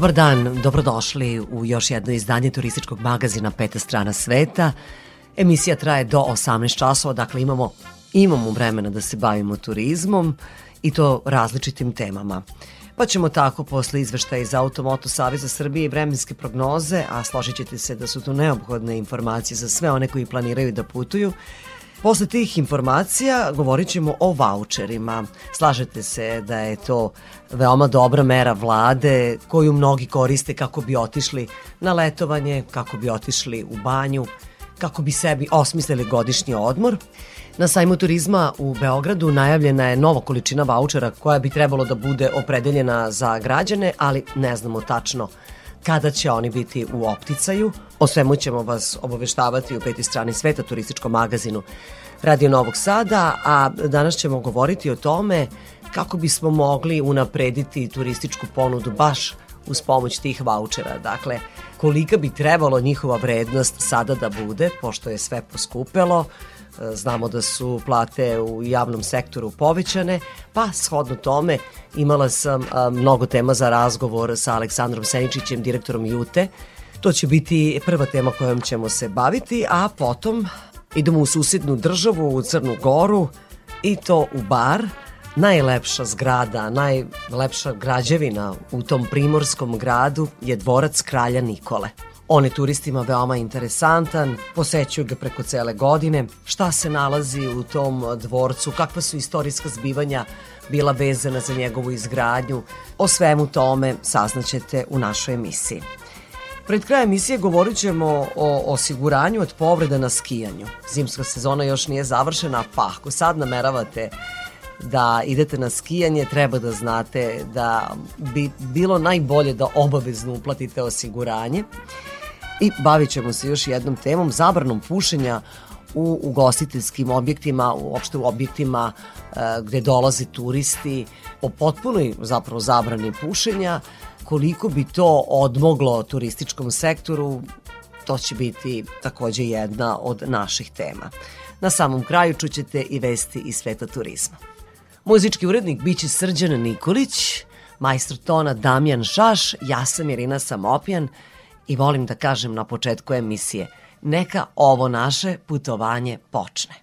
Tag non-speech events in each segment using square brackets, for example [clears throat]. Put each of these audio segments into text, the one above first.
Dobar dan, dobrodošli u još jedno izdanje turističkog magazina Peta strana sveta. Emisija traje do 18 časova, dakle imamo, imamo vremena da se bavimo turizmom i to različitim temama. Pa ćemo tako posle izveštaja iz Automoto Saveza Srbije i vremenske prognoze, a složit ćete se da su to neophodne informacije za sve one koji planiraju da putuju, Posle tih informacija govorit ćemo o voucherima. Slažete se da je to veoma dobra mera vlade koju mnogi koriste kako bi otišli na letovanje, kako bi otišli u banju, kako bi sebi osmislili godišnji odmor. Na sajmu turizma u Beogradu najavljena je nova količina vouchera koja bi trebalo da bude opredeljena za građane, ali ne znamo tačno kada će oni biti u opticaju. O svemu ćemo vas obaveštavati u peti strani sveta turističkom magazinu Radio Novog Sada, a danas ćemo govoriti o tome kako bismo mogli unaprediti turističku ponudu baš uz pomoć tih vouchera. Dakle, kolika bi trebalo njihova vrednost sada da bude, pošto je sve poskupelo, znamo da su plate u javnom sektoru povećane, pa shodno tome imala sam mnogo tema za razgovor sa Aleksandrom Seničićem, direktorom Jute. To će biti prva tema kojom ćemo se baviti, a potom idemo u susednu državu, u Crnu Goru i to u bar, najlepša zgrada, najlepša građevina u tom primorskom gradu je dvorac kralja Nikole. On je turistima veoma interesantan, posećuju ga preko cele godine. Šta se nalazi u tom dvorcu, kakva su istorijska zbivanja bila vezana za njegovu izgradnju, o svemu tome saznaćete u našoj emisiji. Pred krajem emisije govorit ćemo o osiguranju od povreda na skijanju. Zimska sezona još nije završena, pa ako sad nameravate da idete na skijanje, treba da znate da bi bilo najbolje da obavezno uplatite osiguranje. I bavit ćemo se još jednom temom, zabranom pušenja u ugostiteljskim objektima, uopšte u objektima e, gde dolaze turisti, o potpunoj zapravo zabrani pušenja, koliko bi to odmoglo turističkom sektoru, to će biti takođe jedna od naših tema. Na samom kraju čućete i vesti iz sveta turizma. Muzički urednik biće Srđan Nikolić, majstor tona Damjan Šaš, ja sam Irina Samopjan i volim da kažem na početku emisije, neka ovo naše putovanje počne.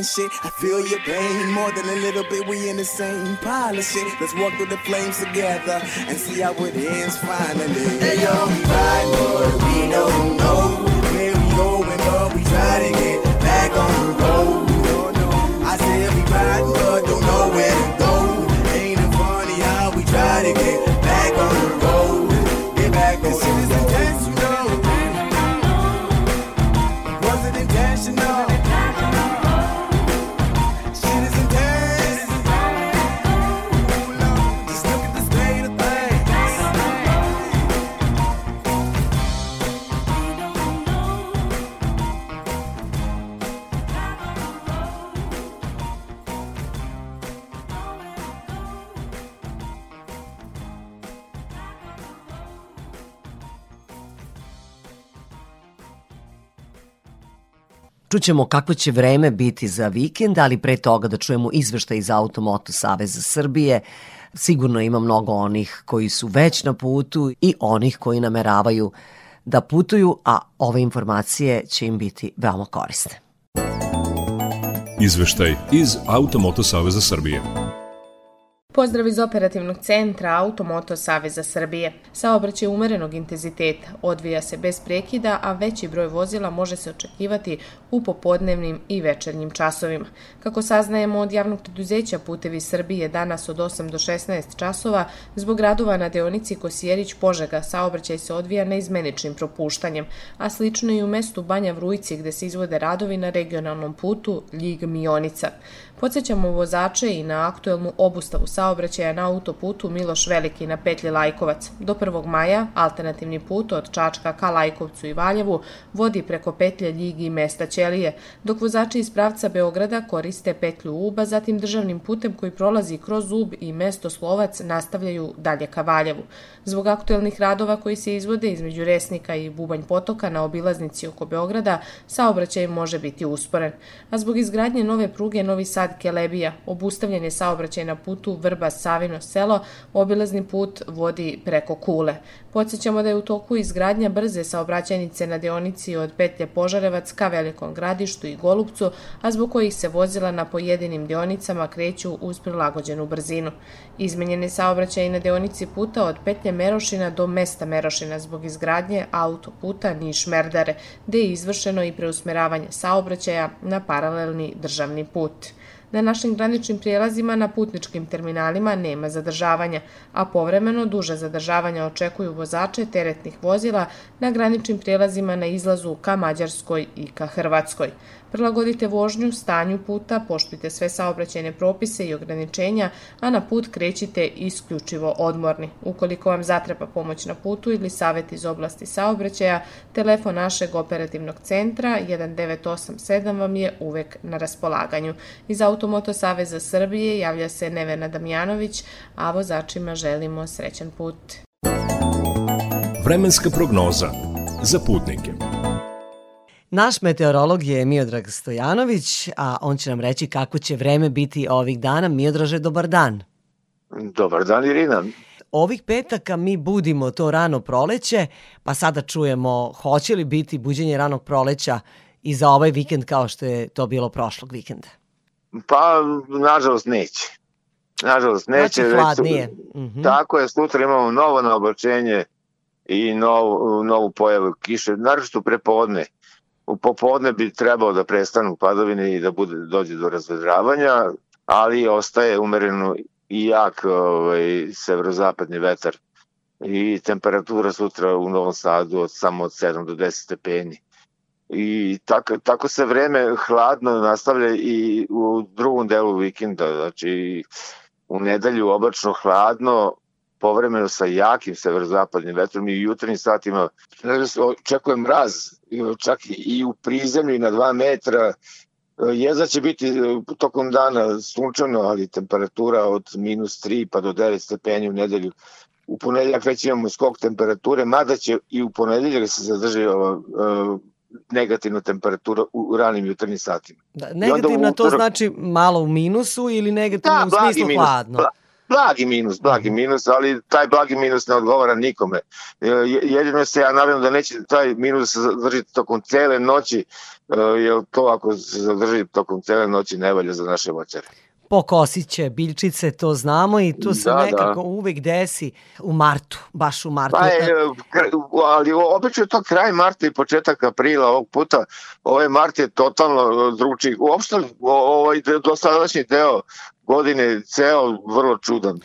And shit. I feel your pain more than a little bit. We in the same pile of shit. Let's walk through the flames together and see how it ends finally. Hey yo, we ride, but we don't know where we going, but we try to get back on the road. I said we riding, but Čućemo kako će vreme biti za vikend, ali pre toga da čujemo izveštaj iz Automoto Saveza Srbije. Sigurno ima mnogo onih koji su već na putu i onih koji nameravaju da putuju, a ove informacije će im biti veoma korisne. Izveštaj iz Automoto Saveza Srbije. Pozdrav iz operativnog centra Automoto Saveza Srbije. Saobraćaj umerenog intenziteta odvija se bez prekida, a veći broj vozila može se očekivati u popodnevnim i večernjim časovima. Kako saznajemo od javnog preduzeća Putevi Srbije danas od 8 do 16 časova, zbog radova na deonici Kosjerić-Požega saobraćaj se odvija neizmeničnim propuštanjem, a slično i u mestu Banja Vrujci gde se izvode radovi na regionalnom putu Ljig-Mionica. Podsjećamo vozače i na aktuelnu obustavu saobraćaja na autoputu Miloš Veliki na petlji Lajkovac. Do 1. maja alternativni put od Čačka ka Lajkovcu i Valjevu vodi preko petlje Ljigi i mesta Ćelije, dok vozači iz pravca Beograda koriste petlju Uba, zatim državnim putem koji prolazi kroz Ub i mesto Slovac nastavljaju dalje ka Valjevu. Zbog aktuelnih radova koji se izvode između Resnika i Bubanj potoka na obilaznici oko Beograda, saobraćaj može biti usporen. A zbog izgradnje nove pruge Novi Sad Kelebija, obustavljen je saobraćaj na putu Vrba Savino selo, obilazni put vodi preko Kule. Podsjećamo da je u toku izgradnja brze saobraćajnice na deonici od petlje Požarevac ka Velikom gradištu i Golubcu, a zbog kojih se vozila na pojedinim deonicama kreću uz prilagođenu brzinu. Izmenjen je saobraćaj na deonici puta od petlje Merošina do mesta Merošina zbog izgradnje autoputa Niš-Merdare, gde je izvršeno i preusmeravanje saobraćaja na paralelni državni put. Na našim graničnim prijelazima na putničkim terminalima nema zadržavanja, a povremeno duže zadržavanja očekuju vozače teretnih vozila na graničnim prijelazima na izlazu ka Mađarskoj i ka Hrvatskoj. Prilagodite vožnju stanju puta, poštujte sve saobraćajne propise i ograničenja, a na put krećite isključivo odmorni. Ukoliko vam zatreba pomoć na putu ili savjet iz oblasti saobraćaja, telefon našeg operativnog centra 1987 vam je uvek na raspolaganju. Iz Automoto Saveza Srbije javlja se Nevena Damjanović, a vozačima želimo srećan put. Vremenska prognoza za putnike. Naš meteorolog je Miodrag Stojanović, a on će nam reći kako će vreme biti ovih dana. Miodraže, dobar dan. Dobar dan Irina. Ovih petaka mi budimo to rano proleće, pa sada čujemo hoće li biti buđenje ranog proleća i za ovaj vikend kao što je to bilo prošlog vikenda. Pa, nažalost, neće. Nažalost, neće. Znači, već- hladnije. Mhm. Tako je, sutra imamo novo naoblačenje i novu, novu pojavu kiše, naročito prepodne. U popodne bi trebalo da prestanu padovine i da bude, dođe do razvedravanja, ali ostaje umereno i jak ovaj, severozapadni vetar i temperatura sutra u Novom Sadu od samo od 7 do 10 stepeni. I tako, tako se vreme hladno nastavlja i u drugom delu vikenda, znači u nedelju oblačno hladno, povremeno sa jakim severozapadnim vetrom i u jutarnjim satima očekuje mraz, čak i u prizemlju na 2 metra, Jeza će biti e, tokom dana sunčano, ali temperatura od minus 3 pa do 9 stepeni u nedelju. U ponedeljak već imamo skok temperature, mada će i u ponedeljak se zadrži ova, uh, negativna temperatura u ranim jutarnjim satima. Da, negativna utorak... to znači malo u minusu ili negativno da, u smislu minus, hladno? Bla, blagi minus, blagi minus, ali taj blagi minus ne odgovara nikome. E, jedino se ja nadam da neće taj minus zadržiti tokom cele noći, e, jer to ako se zadrži tokom cele noći ne valja za naše voćare pokosiće biljčice, to znamo i to se da, nekako da. uvek desi u martu, baš u martu. Pa je, ali obično je to kraj marta i početak aprila ovog puta. Ovaj mart je totalno dručiji. Uopšte ovaj dosadašnji deo godine ceo vrlo čudan.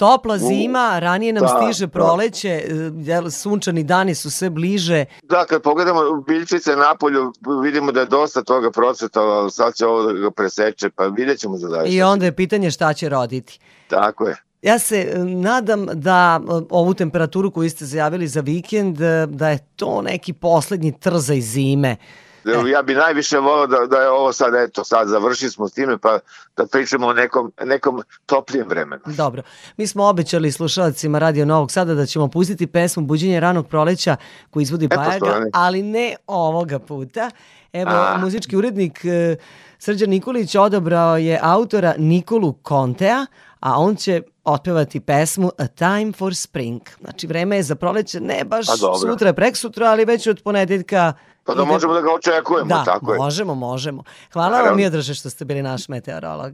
Topla zima, ranije nam da, stiže da. proleće, da. sunčani dani su sve bliže. Da, kad pogledamo biljčice na polju, vidimo da je dosta toga procvetalo, sad će ovo da ga preseče, pa vidjet ćemo za dalje. I onda je pitanje šta će roditi. Tako je. Ja se e, nadam da e, ovu temperaturu koju ste zajavili za vikend, da je to neki poslednji trzaj zime. E. Ja bi najviše volao da, da je ovo sad, eto, sad završili smo s time, pa da pričamo o nekom, nekom toplijem vremenu. Dobro. Mi smo obećali slušalcima Radio Novog Sada da ćemo pustiti pesmu Buđenje ranog proleća koju izvodi Bajaga, ali ne ovoga puta. Evo, A. muzički urednik e, Srđan Nikolić odabrao je autora Nikolu Kontea, a on će otpevati pesmu A Time for Spring. Znači, vreme je za proleće, ne baš pa sutra, prek sutra, ali već od ponedeljka Pa da možemo da ga očekujemo, da, tako je. Da, možemo, možemo. Hvala Naravno. vam, Miodraže, što ste bili naš meteorolog.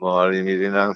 Molim, Irina.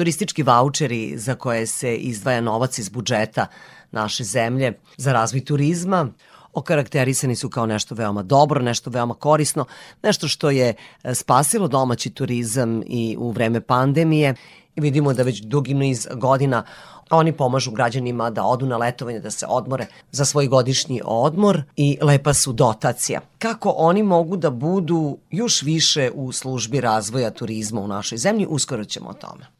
Turistički voucheri za koje se izdvaja novac iz budžeta naše zemlje za razvoj turizma, okarakterisani su kao nešto veoma dobro, nešto veoma korisno, nešto što je e, spasilo domaći turizam i u vreme pandemije. I vidimo da već dugi niz godina oni pomažu građanima da odu na letovanje, da se odmore za svoj godišnji odmor i lepa su dotacija. Kako oni mogu da budu još više u službi razvoja turizma u našoj zemlji, uskoro ćemo o tome.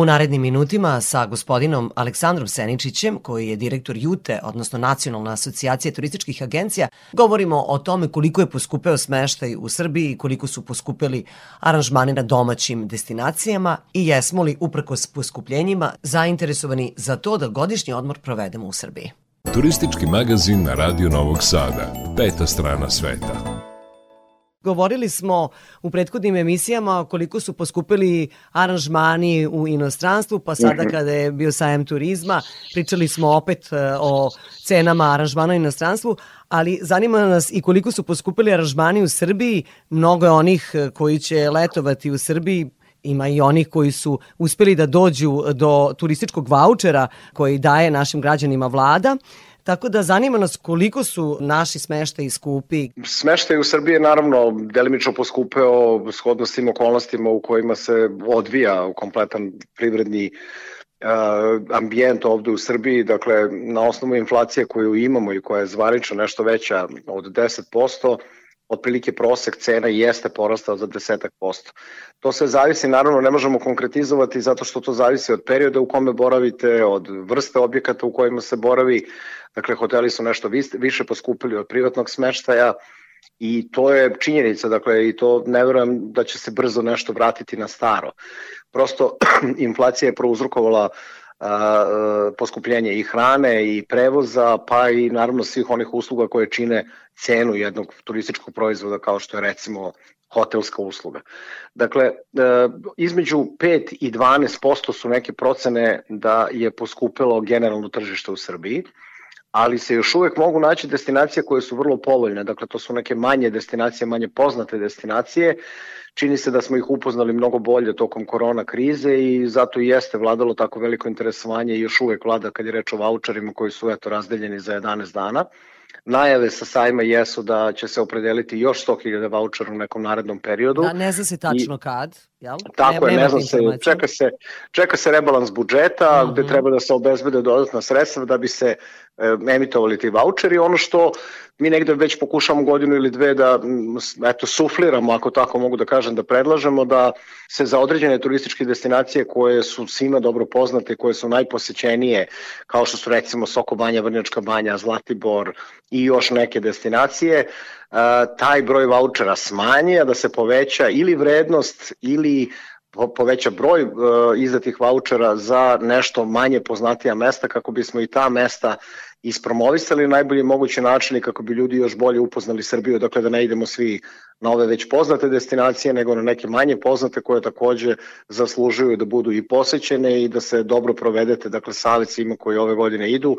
U narednim minutima sa gospodinom Aleksandrom Seničićem, koji je direktor JUTE, odnosno Nacionalna asocijacija turističkih agencija, govorimo o tome koliko je poskupeo smeštaj u Srbiji, koliko su poskupeli aranžmani na domaćim destinacijama i jesmo li uprkos poskupljenjima zainteresovani za to da godišnji odmor provedemo u Srbiji. Turistički magazin na Radio Novog Sada. Peta strana sveta. Govorili smo u prethodnim emisijama koliko su poskupili aranžmani u inostranstvu, pa sada mhm. kada je bio sajem turizma, pričali smo opet e, o cenama aranžmana u inostranstvu, ali zanima nas i koliko su poskupili aranžmani u Srbiji. Mnogo je onih e, koji će letovati u Srbiji, ima i onih koji su uspeli da dođu do turističkog vouchera koji daje našim građanima vlada. Tako da zanima nas koliko su naši smeštaji skupi. Smeštaj u Srbiji je naravno delimično poskupeo shodno s tim okolnostima u kojima se odvija kompletan privredni ambijent ovde u Srbiji, dakle na osnovu inflacije koju imamo i koja je zvanično nešto veća od 10%, otprilike prosek cena jeste porastao za desetak posto. To sve zavisi, naravno ne možemo konkretizovati zato što to zavisi od perioda u kome boravite, od vrste objekata u kojima se boravi, dakle hoteli su nešto više poskupili od privatnog smeštaja, i to je činjenica, dakle, i to ne verujem da će se brzo nešto vratiti na staro. Prosto, [clears throat] inflacija je prouzrokovala a, poskupljenje i hrane i prevoza, pa i naravno svih onih usluga koje čine cenu jednog turističkog proizvoda kao što je recimo hotelska usluga. Dakle, e, između 5 i 12% su neke procene da je poskupilo generalno tržište u Srbiji, ali se još uvek mogu naći destinacije koje su vrlo povoljne, dakle to su neke manje destinacije, manje poznate destinacije, čini se da smo ih upoznali mnogo bolje tokom korona krize i zato i jeste vladalo tako veliko interesovanje i još uvek vlada kad je reč o voucherima koji su eto razdeljeni za 11 dana. Najave sa sajma jesu da će se opredeliti još 100.000 vouchera u nekom narednom periodu. Da, ne zna se tačno I, kad, jel? Tako ne, je, ne zna se, čeka se, čeka se rebalans budžeta uh -huh. gde treba da se obezbede dodatna sredstva da bi se e, emitovali ti voucheri. Ono što mi negde već pokušamo godinu ili dve da eto, sufliramo, ako tako mogu da kažem, da predlažemo da se za određene turističke destinacije koje su svima dobro poznate, koje su najposećenije, kao što su recimo Soko banja, Vrnjačka banja, Zlatibor i još neke destinacije, taj broj vouchera smanji, a da se poveća ili vrednost ili poveća broj uh, izdatih vouchera za nešto manje poznatija mesta kako bismo i ta mesta ispromovisali na najbolji mogući način i kako bi ljudi još bolje upoznali Srbiju, dakle da ne idemo svi na ove već poznate destinacije, nego na neke manje poznate koje takođe zaslužuju da budu i posećene i da se dobro provedete, dakle savjet svima koji ove godine idu,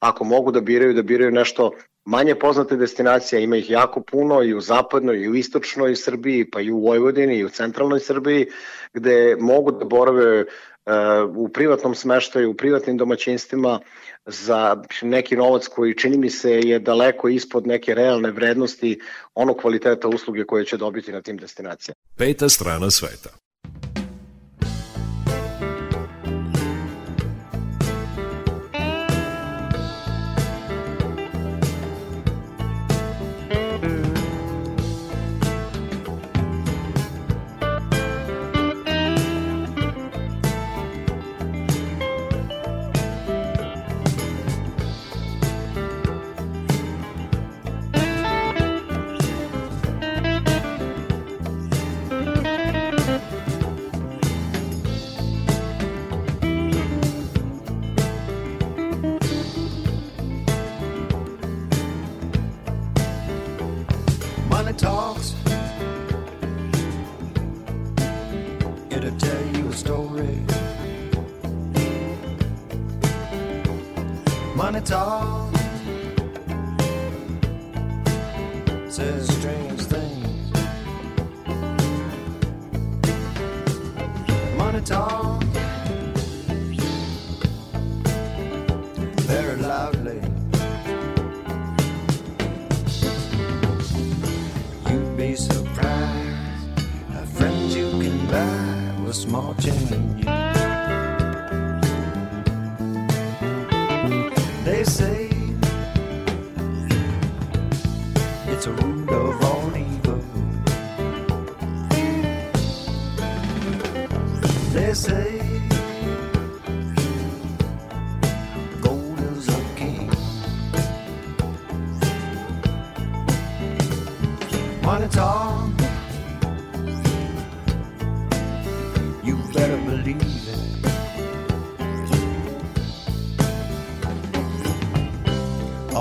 ako mogu da biraju, da biraju nešto manje poznate destinacije, ima ih jako puno i u zapadnoj i u istočnoj Srbiji, pa i u Vojvodini i u centralnoj Srbiji, gde mogu da borave u privatnom smeštaju, u privatnim domaćinstvima za neki novac koji čini mi se je daleko ispod neke realne vrednosti onog kvaliteta usluge koje će dobiti na tim destinacijama. Peta strana sveta.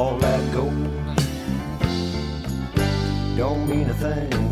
all that gold. Don't mean a thing.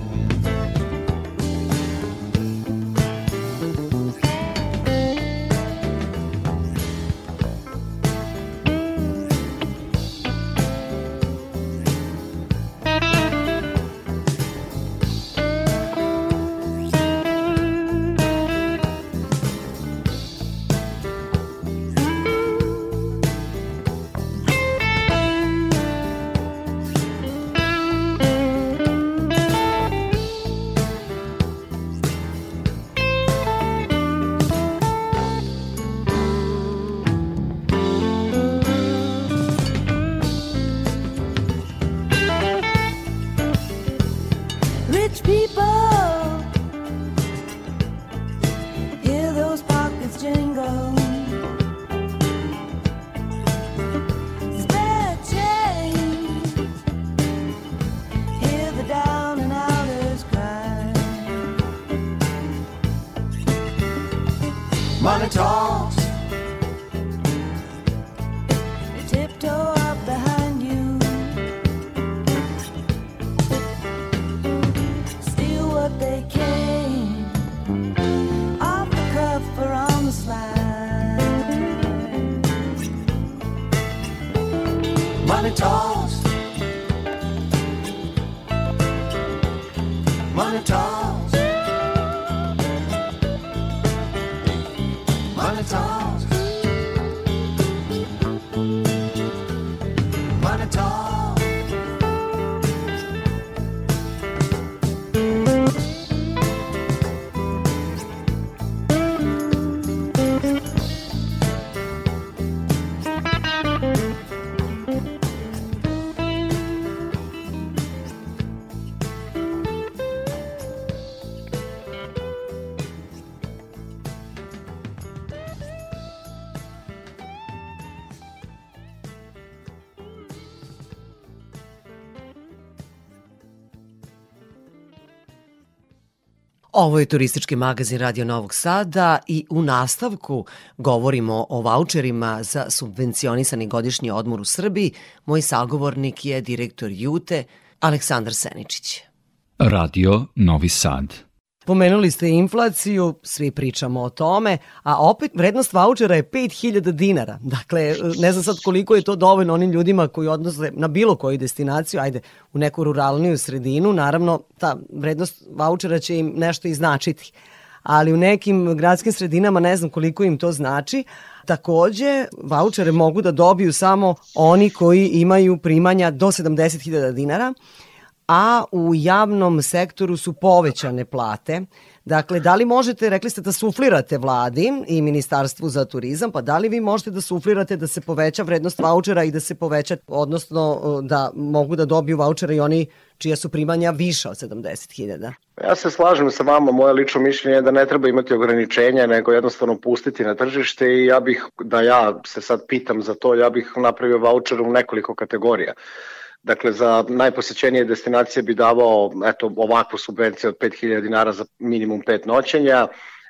Ovo je turistički magazin Radio Novog Sada i u nastavku govorimo o voucherima za subvencionisani godišnji odmor u Srbiji. Moj sagovornik je direktor Jute, Aleksandar Seničić. Radio Novi Sad. Pomenuli ste inflaciju, svi pričamo o tome, a opet vrednost vouchera je 5000 dinara. Dakle, ne znam sad koliko je to dovoljno onim ljudima koji odnose na bilo koju destinaciju, ajde, u neku ruralniju sredinu, naravno, ta vrednost vouchera će im nešto i značiti. Ali u nekim gradskim sredinama ne znam koliko im to znači. Takođe, vouchere mogu da dobiju samo oni koji imaju primanja do 70.000 dinara, a u javnom sektoru su povećane plate. Dakle, da li možete, rekli ste da suflirate vladi i Ministarstvu za turizam, pa da li vi možete da suflirate da se poveća vrednost vouchera i da se poveća, odnosno da mogu da dobiju vouchera i oni čija su primanja viša od 70.000? Ja se slažem sa vama, moje lično mišljenje je da ne treba imati ograničenja, nego jednostavno pustiti na tržište i ja bih, da ja se sad pitam za to, ja bih napravio voucher u nekoliko kategorija. Dakle, za najposećenije destinacije bi davao eto, ovakvu subvenciju od 5000 dinara za minimum 5 noćenja,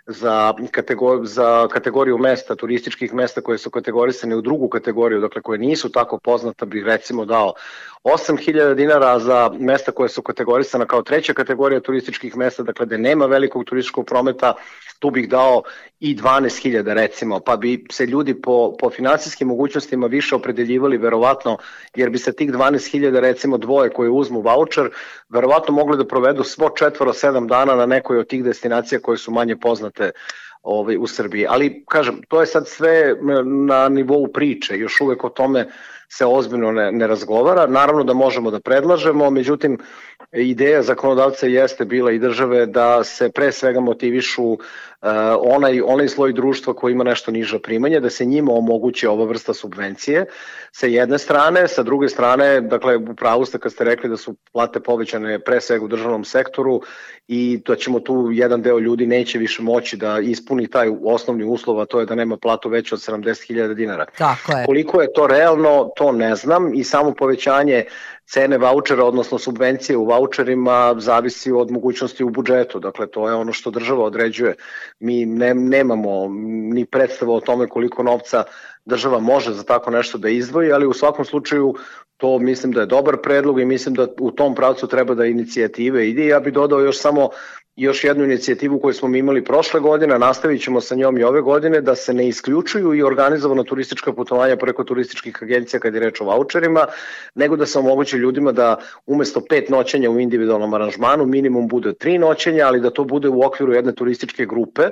za, kategor, za kategoriju mesta, turističkih mesta koje su kategorisane u drugu kategoriju, dakle koje nisu tako poznata, bih recimo dao 8000 dinara za mesta koje su kategorisana kao treća kategorija turističkih mesta, dakle gde nema velikog turističkog prometa, tu bih dao i 12.000 recimo, pa bi se ljudi po, po finansijskim mogućnostima više opredeljivali verovatno, jer bi se tih 12.000 recimo dvoje koje uzmu voucher, verovatno mogli da provedu svo četvoro sedam dana na nekoj od tih destinacija koje su manje poznate ovaj, u Srbiji. Ali, kažem, to je sad sve na nivou priče, još uvek o tome se ozbiljno ne, ne razgovara. Naravno da možemo da predlažemo, međutim, ideja zakonodavca jeste bila i države da se pre svega motivišu Uh, onaj, onaj sloj društva koji ima nešto niža primanja, da se njima omogući ova vrsta subvencije sa jedne strane, sa druge strane, dakle, u pravu ste kad ste rekli da su plate povećane pre svega u državnom sektoru i to ćemo tu jedan deo ljudi neće više moći da ispuni taj osnovni uslov, a to je da nema platu veću od 70.000 dinara. Tako je. Koliko je to realno, to ne znam i samo povećanje cene vouchera, odnosno subvencije u voucherima zavisi od mogućnosti u budžetu. Dakle, to je ono što država određuje. Mi ne, nemamo ni predstava o tome koliko novca država može za tako nešto da izdvoji, ali u svakom slučaju to mislim da je dobar predlog i mislim da u tom pravcu treba da inicijative ide. Ja bih dodao još samo još jednu inicijativu koju smo mi imali prošle godine, nastavit ćemo sa njom i ove godine, da se ne isključuju i organizovana turistička putovanja preko turističkih agencija kad je reč o voucherima, nego da se omoguće ljudima da umesto pet noćenja u individualnom aranžmanu minimum bude tri noćenja, ali da to bude u okviru jedne turističke grupe,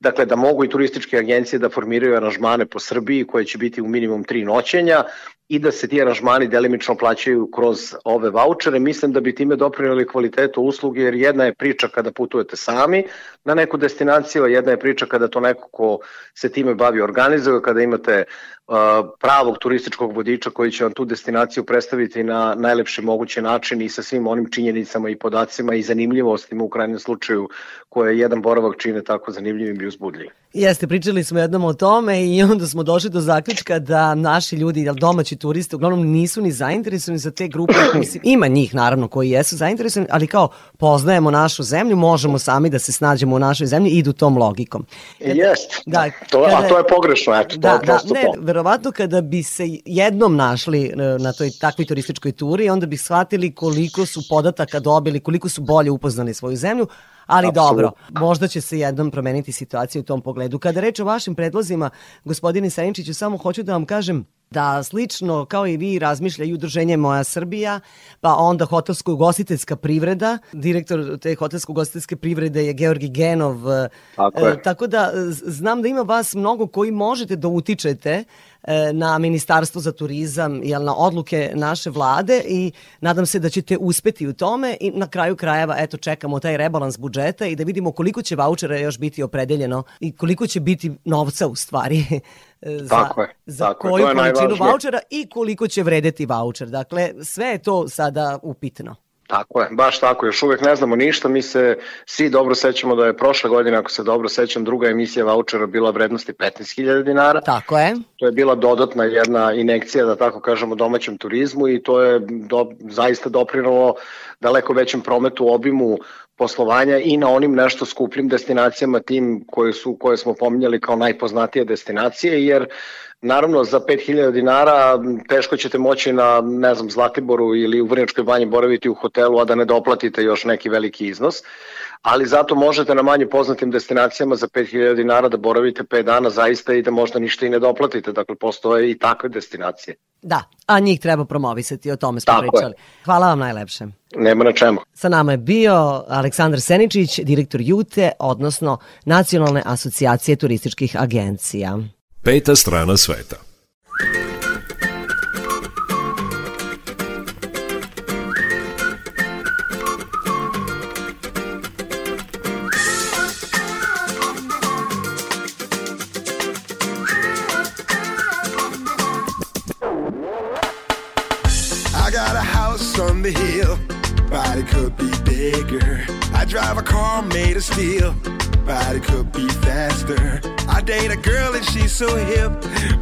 dakle da mogu i turističke agencije da formiraju aranžmane po Srbiji koje će biti u minimum tri noćenja, i da se ti aranžmani delimično plaćaju kroz ove vouchere. Mislim da bi time doprinjeli kvalitetu usluge, jer jedna je priča kada putujete sami na neku destinaciju, a jedna je priča kada to neko ko se time bavi organizuje, kada imate uh, pravog turističkog vodiča koji će vam tu destinaciju predstaviti na najlepši mogući način i sa svim onim činjenicama i podacima i zanimljivostima u krajnjem slučaju koje jedan boravak čine tako zanimljivim i uzbudljivim. Jeste, pričali smo jednom o tome i onda smo došli do zaključka da naši ljudi, domaći turisti, uglavnom nisu ni zainteresovani za te grupe. [clears throat] Mislim, ima njih naravno koji jesu zainteresovani, ali kao poznajemo našu zemlju, možemo sami da se snađemo u našoj zemlji idu tom logikom. Kada, Jest, da, to, kada, a to je pogrešno, eto, da, to je da, prosto ne, to. Verovatno kada bi se jednom našli e, na toj takvoj turističkoj turi, onda bi shvatili koliko su podataka dobili, koliko su bolje upoznali svoju zemlju, ali Absolut. dobro, možda će se jednom promeniti situacija u tom pogledu. Kada reč o vašim predlozima, gospodine Seničiću, samo hoću da vam kažem da slično kao i vi razmišlja i udruženje Moja Srbija, pa onda hotelsko-ugostiteljska privreda. Direktor te hotelsko-ugostiteljske privrede je Georgi Genov. Tako, je. E, tako da znam da ima vas mnogo koji možete da utičete e, na Ministarstvo za turizam i na odluke naše vlade i nadam se da ćete uspeti u tome i na kraju krajeva eto čekamo taj rebalans budžeta i da vidimo koliko će vaučera još biti opredeljeno i koliko će biti novca u stvari [laughs] za, tako je, za tako koju je, količinu vaučera i koliko će vredeti vaučer. Dakle, sve je to sada upitno. Tako je, baš tako, još uvek ne znamo ništa, mi se svi dobro sećamo da je prošle godine, ako se dobro sećam, druga emisija vouchera bila vrednosti 15.000 dinara. Tako je. To je bila dodatna jedna inekcija, da tako kažemo, domaćem turizmu i to je do, zaista doprinalo daleko većem prometu, obimu poslovanja i na onim nešto skupljim destinacijama tim koje su koje smo pominjali kao najpoznatije destinacije jer Naravno, za 5000 dinara teško ćete moći na, ne znam, Zlatiboru ili u Vrnjačkoj banji boraviti u hotelu, a da ne doplatite još neki veliki iznos. Ali zato možete na manje poznatim destinacijama za 5000 dinara da boravite 5 dana zaista i da možda ništa i ne doplatite. Dakle, postoje i takve destinacije. Da, a njih treba promovisati, o tome smo Tako pričali. je. Hvala vam najlepše. Nema na čemu. Sa nama je bio Aleksandar Seničić, direktor JUTE, odnosno Nacionalne asocijacije turističkih agencija. Peta strana sveta. Drive a car made of steel, but it could be faster. I date a girl and she's so hip,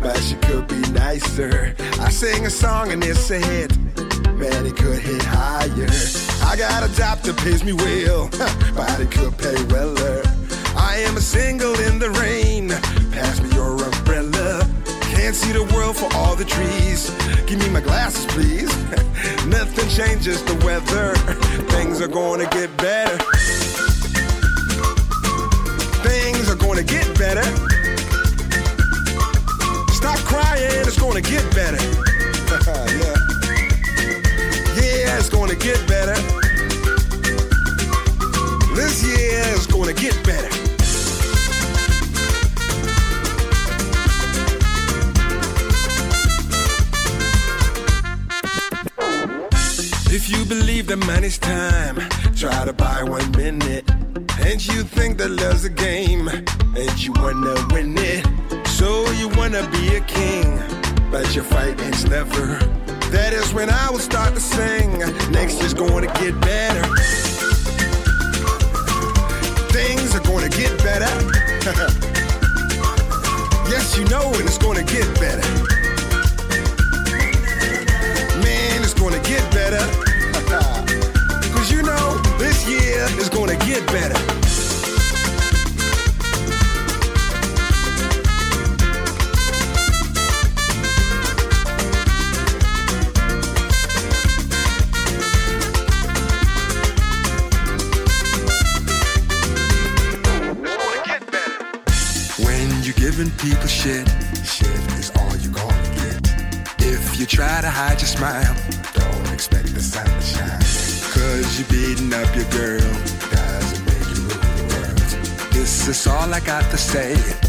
but she could be nicer. I sing a song and it's a hit, man, it could hit higher. I got a job that pays me well, [laughs] but it could pay weller. I am a single in the rain, pass me your umbrella. Can't see the world for all the trees. Give me my glasses, please. [laughs] Nothing changes the weather. Things are gonna get better. Things are gonna get better. Stop crying, it's gonna get better. [laughs] yeah. Yeah, it's gonna get better. This year is gonna get better. If you believe that money's time, try to buy one minute. And you think that love's a game, and you wanna win it. So you wanna be a king, but your fight ends never. That is when I will start to sing. Next year's gonna get better. Things are gonna get better. [laughs] yes, you know, and it's gonna get better. Gonna get better. [laughs] Cause you know, this year is gonna get better. When you're giving people shit, shit is all you gonna get. If you try to hide your smile, expect the sun to shine. Cause you're beating up your girl, doesn't make you rule the world. This is all I got to say.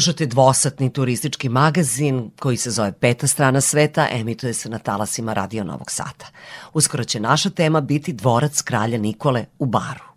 Slušate dvosatni turistički magazin koji se zove Peta strana sveta, emituje se na talasima Radio Novog Sada. Uskoro će naša tema biti dvorac kralja Nikole u Baru.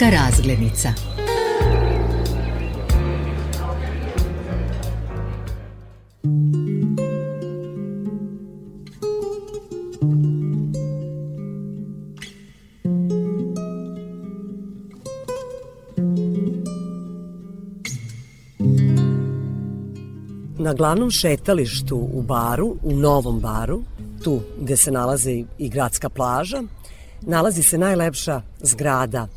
Turistička razglednica. Na glavnom šetalištu u baru, u Novom baru, tu gde se nalazi i gradska plaža, nalazi se najlepša zgrada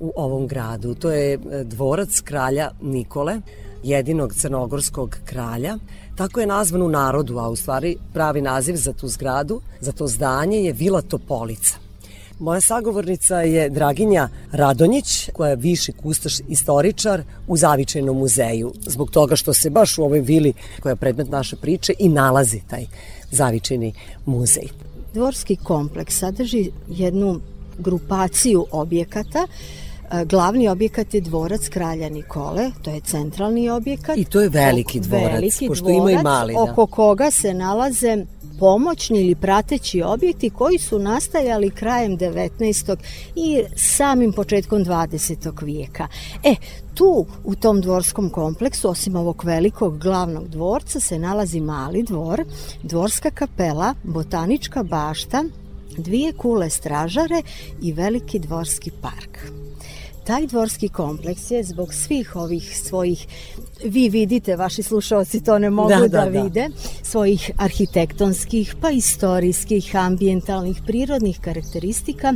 u ovom gradu. To je e, dvorac kralja Nikole. jedinog crnogorskog kralja. Tako je nazvan u narodu, a u stvari pravi naziv za tu zgradu, za to zdanje je Vila Topolica. Moja sagovornica je Draginja Radonjić, koja je viši kustaš istoričar u Zavičajnom muzeju, zbog toga što se baš u ovoj vili, koja je predmet naše priče, i nalazi taj Zavičajni muzej. Dvorski kompleks sadrži jednu grupaciju objekata glavni objekat je dvorac kralja Nikole, to je centralni objekat. I to je veliki dvorac, veliki pošto dvorac, ima i mali. Da. Oko koga se nalaze pomoćni ili prateći objekti koji su nastajali krajem 19. i samim početkom 20. vijeka. E, tu u tom dvorskom kompleksu, osim ovog velikog glavnog dvorca, se nalazi mali dvor, dvorska kapela, botanička bašta, dvije kule stražare i veliki dvorski park. Taj dvorski kompleks je zbog svih ovih svojih vi vidite, vaši slušalci to ne mogu da, da, da, da vide, svojih arhitektonskih, pa istorijskih, ambientalnih, prirodnih karakteristika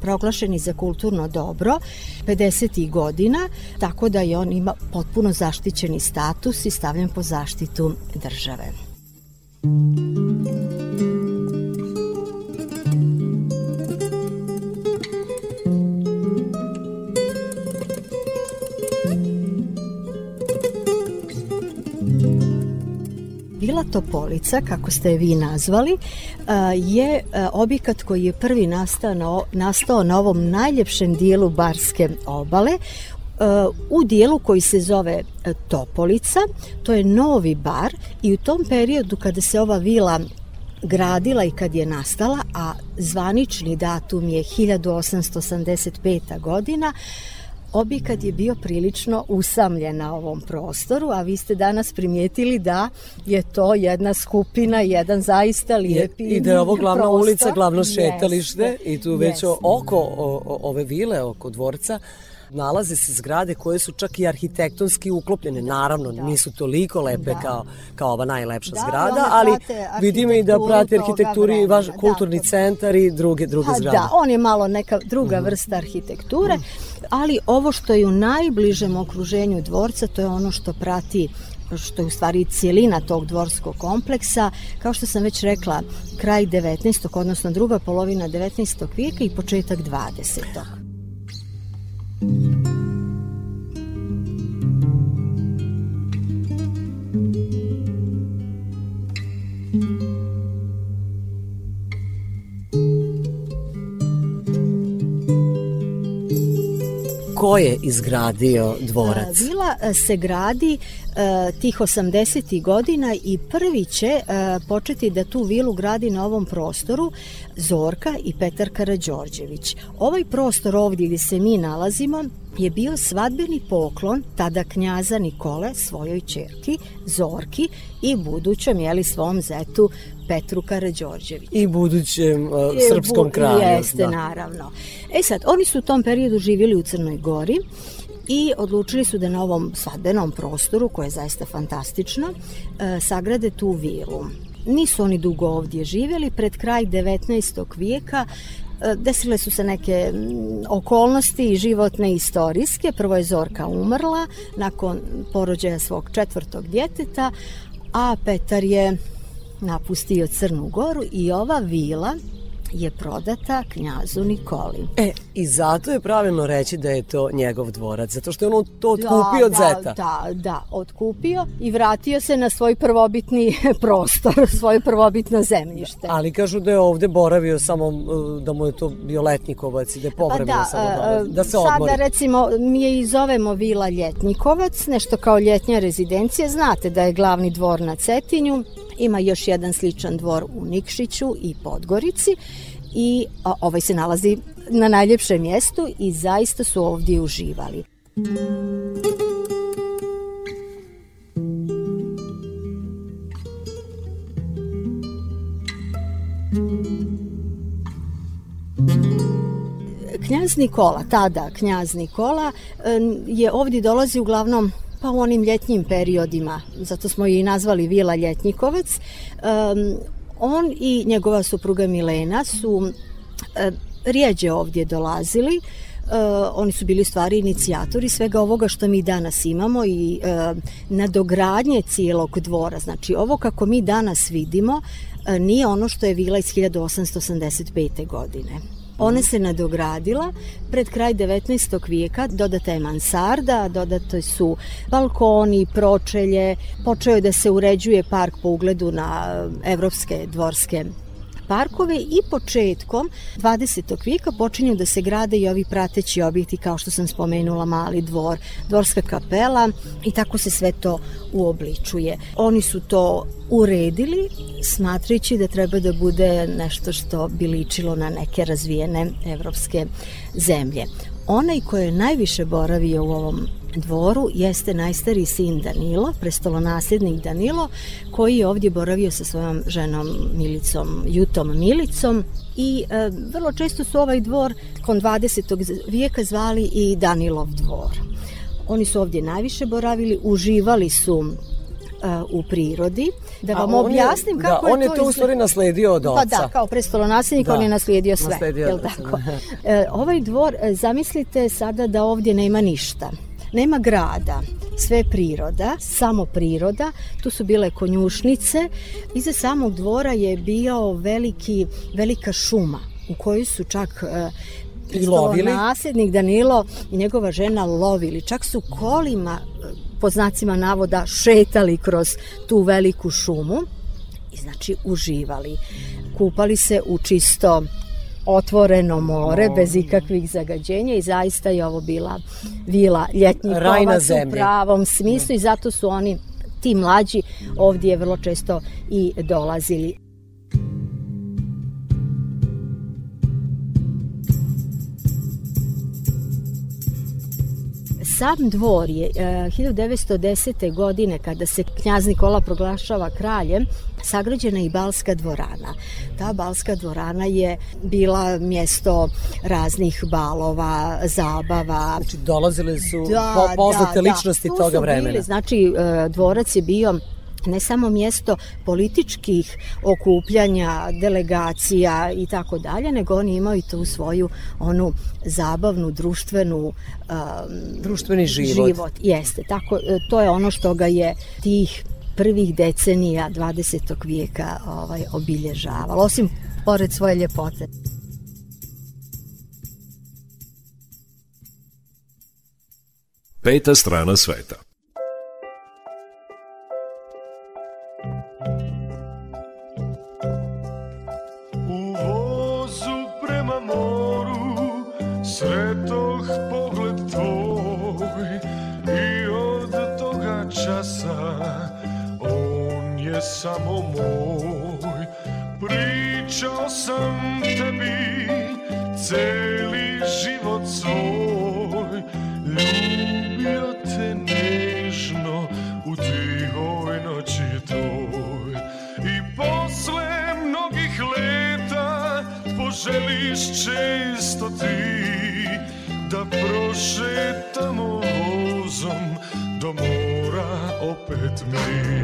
proglašeni za kulturno dobro 50. godina, tako da je on ima potpuno zaštićeni status i stavljen po zaštitu države. Vila Topolica, kako ste je vi nazvali, je objekat koji je prvi nastao na, nastao na ovom najljepšem dijelu Barske obale, u dijelu koji se zove Topolica, to je novi bar i u tom periodu kada se ova vila gradila i kad je nastala, a zvanični datum je 1885. godina, objekat je bio prilično usamljen na ovom prostoru, a vi ste danas primijetili da je to jedna skupina, jedan zaista lijepi I da je ovo glavna prostor. ulica, glavno šetalište jeste, i tu već oko o, ove vile, oko dvorca, nalaze se zgrade koje su čak i arhitektonski uklopljene. Naravno, da. nisu toliko lepe da. kao, kao ova najlepša da, zgrada, ali vidimo i da prate arhitekturi i vaš da, kulturni to... centar i druge, druge ha, zgrade. Da, on je malo neka druga mm. vrsta arhitekture, mm. ali ovo što je u najbližem okruženju dvorca, to je ono što prati što je u stvari cijelina tog dvorskog kompleksa, kao što sam već rekla, kraj 19. odnosno druga polovina 19. vijeka i početak 20. Música ko je izgradio dvorac? Vila e, se gradi e, tih 80. godina i prvi će e, početi da tu vilu gradi na ovom prostoru Zorka i Petar Karađorđević. Ovaj prostor ovdje gdje se mi nalazimo je bio svadbeni poklon tada knjaza Nikole svojoj čerki Zorki i budućem jeli svom zetu Petru Karađorđević. I budućem uh, srpskom kralju. Jeste, da. naravno. E sad, oni su u tom periodu živjeli u Crnoj Gori i odlučili su da na ovom svadbenom prostoru, koje je zaista fantastično, uh, sagrade tu vilu. Nisu oni dugo ovdje živjeli, pred kraj 19. vijeka uh, desile su se neke okolnosti životne i istorijske. Prvo je Zorka umrla nakon porođaja svog četvrtog djeteta, a Petar je napustio Crnu Goru i ova vila je prodata knjazu Nikoli. E, i zato je pravilno reći da je to njegov dvorac, zato što je on to otkupio da, od da, zeta. Da, da, otkupio i vratio se na svoj prvobitni [laughs] prostor, [laughs] svoje prvobitno zemljište. Ali kažu da je ovde boravio samo, da mu je to bio letnikovac i da je povremeno pa da, samo dole, da se odmori. Sada recimo mi je i zovemo vila Ljetnikovac, nešto kao ljetnja rezidencija, znate da je glavni dvor na Cetinju, ima još jedan sličan dvor u Nikšiću i Podgorici i a, ovaj se nalazi na najljepšem mjestu i zaista su ovdje uživali. Knjaz Nikola, tada knjaz Nikola, je ovdje dolazi uglavnom pa u onim ljetnjim periodima, zato smo i nazvali Vila Ljetnikovac. Um, on i njegova supruga Milena su uh, rijeđe ovdje dolazili. Uh, oni su bili stvari inicijatori svega ovoga što mi danas imamo i uh, nadogradnje cijelog dvora. Znači ovo kako mi danas vidimo nije ono što je vila iz 1885. godine. Ona se nadogradila pred kraj 19. vijeka, dodata je mansarda, dodate su balkoni, pročelje, počeo je da se uređuje park po ugledu na evropske dvorske parkove i početkom 20. vijeka počinju da se grade i ovi prateći objekti kao što sam spomenula mali dvor, dvorska kapela i tako se sve to uobličuje. Oni su to uredili smatrajući da treba da bude nešto što bi ličilo na neke razvijene evropske zemlje. Onaj ko je najviše boravio u ovom dvoru jeste najstariji sin Danilo, prestolonasljednik Danilo, koji je ovdje boravio sa svojom ženom Milicom, Jutom Milicom i e, vrlo često su ovaj dvor kon 20. vijeka zvali i Danilov dvor. Oni su ovdje najviše boravili, uživali su u prirodi. Da vam objasnim je, kako da, je on je to u stvari nasledio od oca. Pa da, kao prestolonaslednik da. on je naslijedio sve. Nasledio jel tako? e, ovaj dvor, e, zamislite sada da ovdje nema ništa. Nema grada, sve je priroda, samo priroda. Tu su bile konjušnice. Iza samog dvora je bio veliki, velika šuma u kojoj su čak e, i lovili. Nasljednik Danilo i njegova žena lovili. Čak su kolima po znacima navoda šetali kroz tu veliku šumu i znači uživali. Kupali se u čisto otvoreno more no. bez ikakvih zagađenja i zaista je ovo bila vila ljetnjikovac u pravom smislu i zato su oni ti mlađi ovdje vrlo često i dolazili. Sam dvor je 1910. E, godine kada se knjaz Nikola proglašava kraljem sagrađena i Balska dvorana. Ta Balska dvorana je bila mjesto raznih balova, zabava. Znači dolazile su da, po, poznate da, da. ličnosti da. toga vremena. Bili, znači e, dvorac je bio ne samo mjesto političkih okupljanja, delegacija i tako dalje, nego oni imaju tu svoju onu zabavnu, društvenu um, društveni život. život. Jeste, tako, e, to je ono što ga je tih prvih decenija 20. vijeka ovaj, obilježavalo, osim pored svoje ljepote. Peta strana sveta. Samo moj. Pričao sam tebi celi život svoj. Ljubio te nežno u tihoj noći toj I posle mnogih leta poželiš često ti Da prošetamo vozom do mora opet mi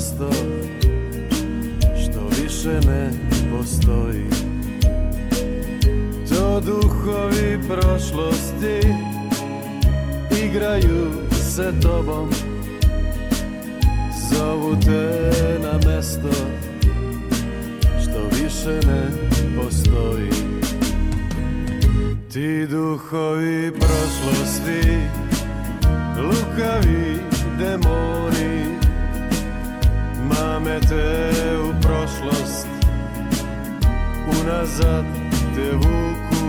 mjesto što više ne postoji. To duhovi prošlosti igraju se tobom. Zovu te na mjesto što više ne postoji. Ti duhovi prošlosti, lukavi demoni mame te u prošlost Unazad te vuku.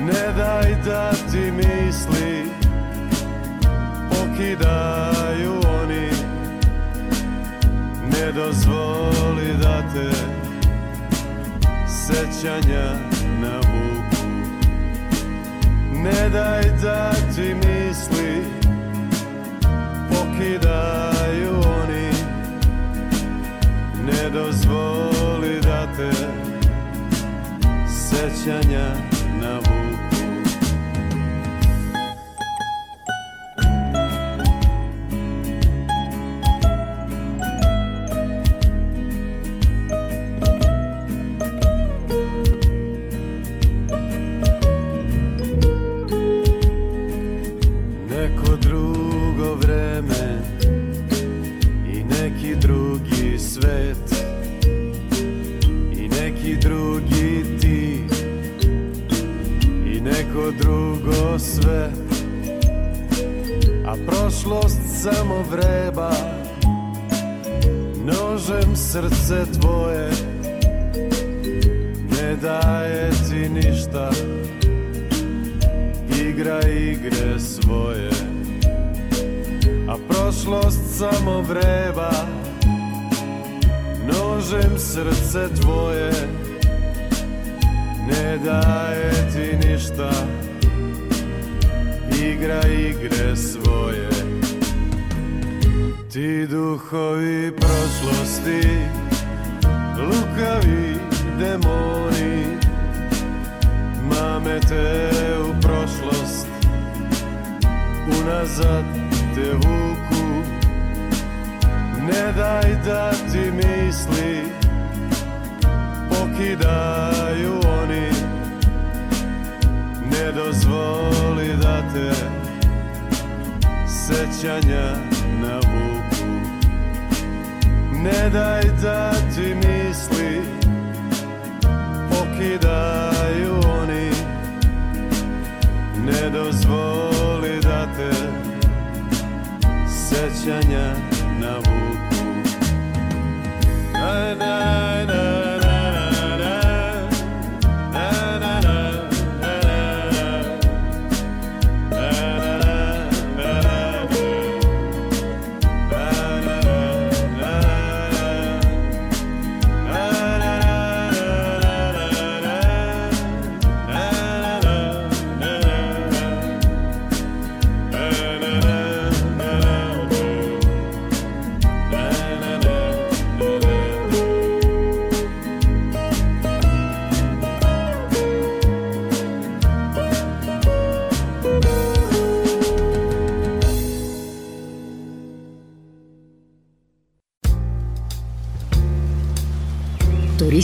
Ne daj da ti misli Pokidaju oni. Ne dozvoli da te Sećanja navuku. Ne daj da ti misli Pokidaju ne dozvoli da te sećanja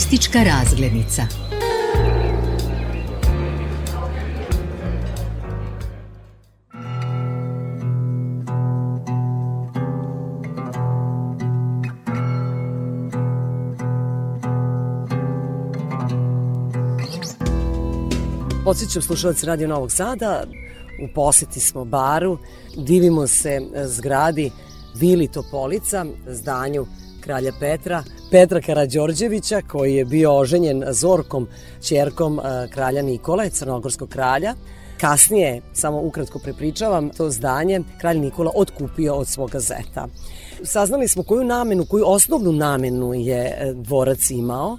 Turistička razglednica. Podsjećam slušalac Radio Novog Sada, u poseti smo baru, divimo se zgradi Vili Topolica, zdanju kralja Petra, Petra Karađorđevića koji je bio oženjen Zorkom, čerkom e, kralja Nikole, crnogorskog kralja. Kasnije, samo ukratko prepričavam, to zdanje kralj Nikola otkupio od svoga zeta. Saznali smo koju namenu, koju osnovnu namenu je e, dvorac imao,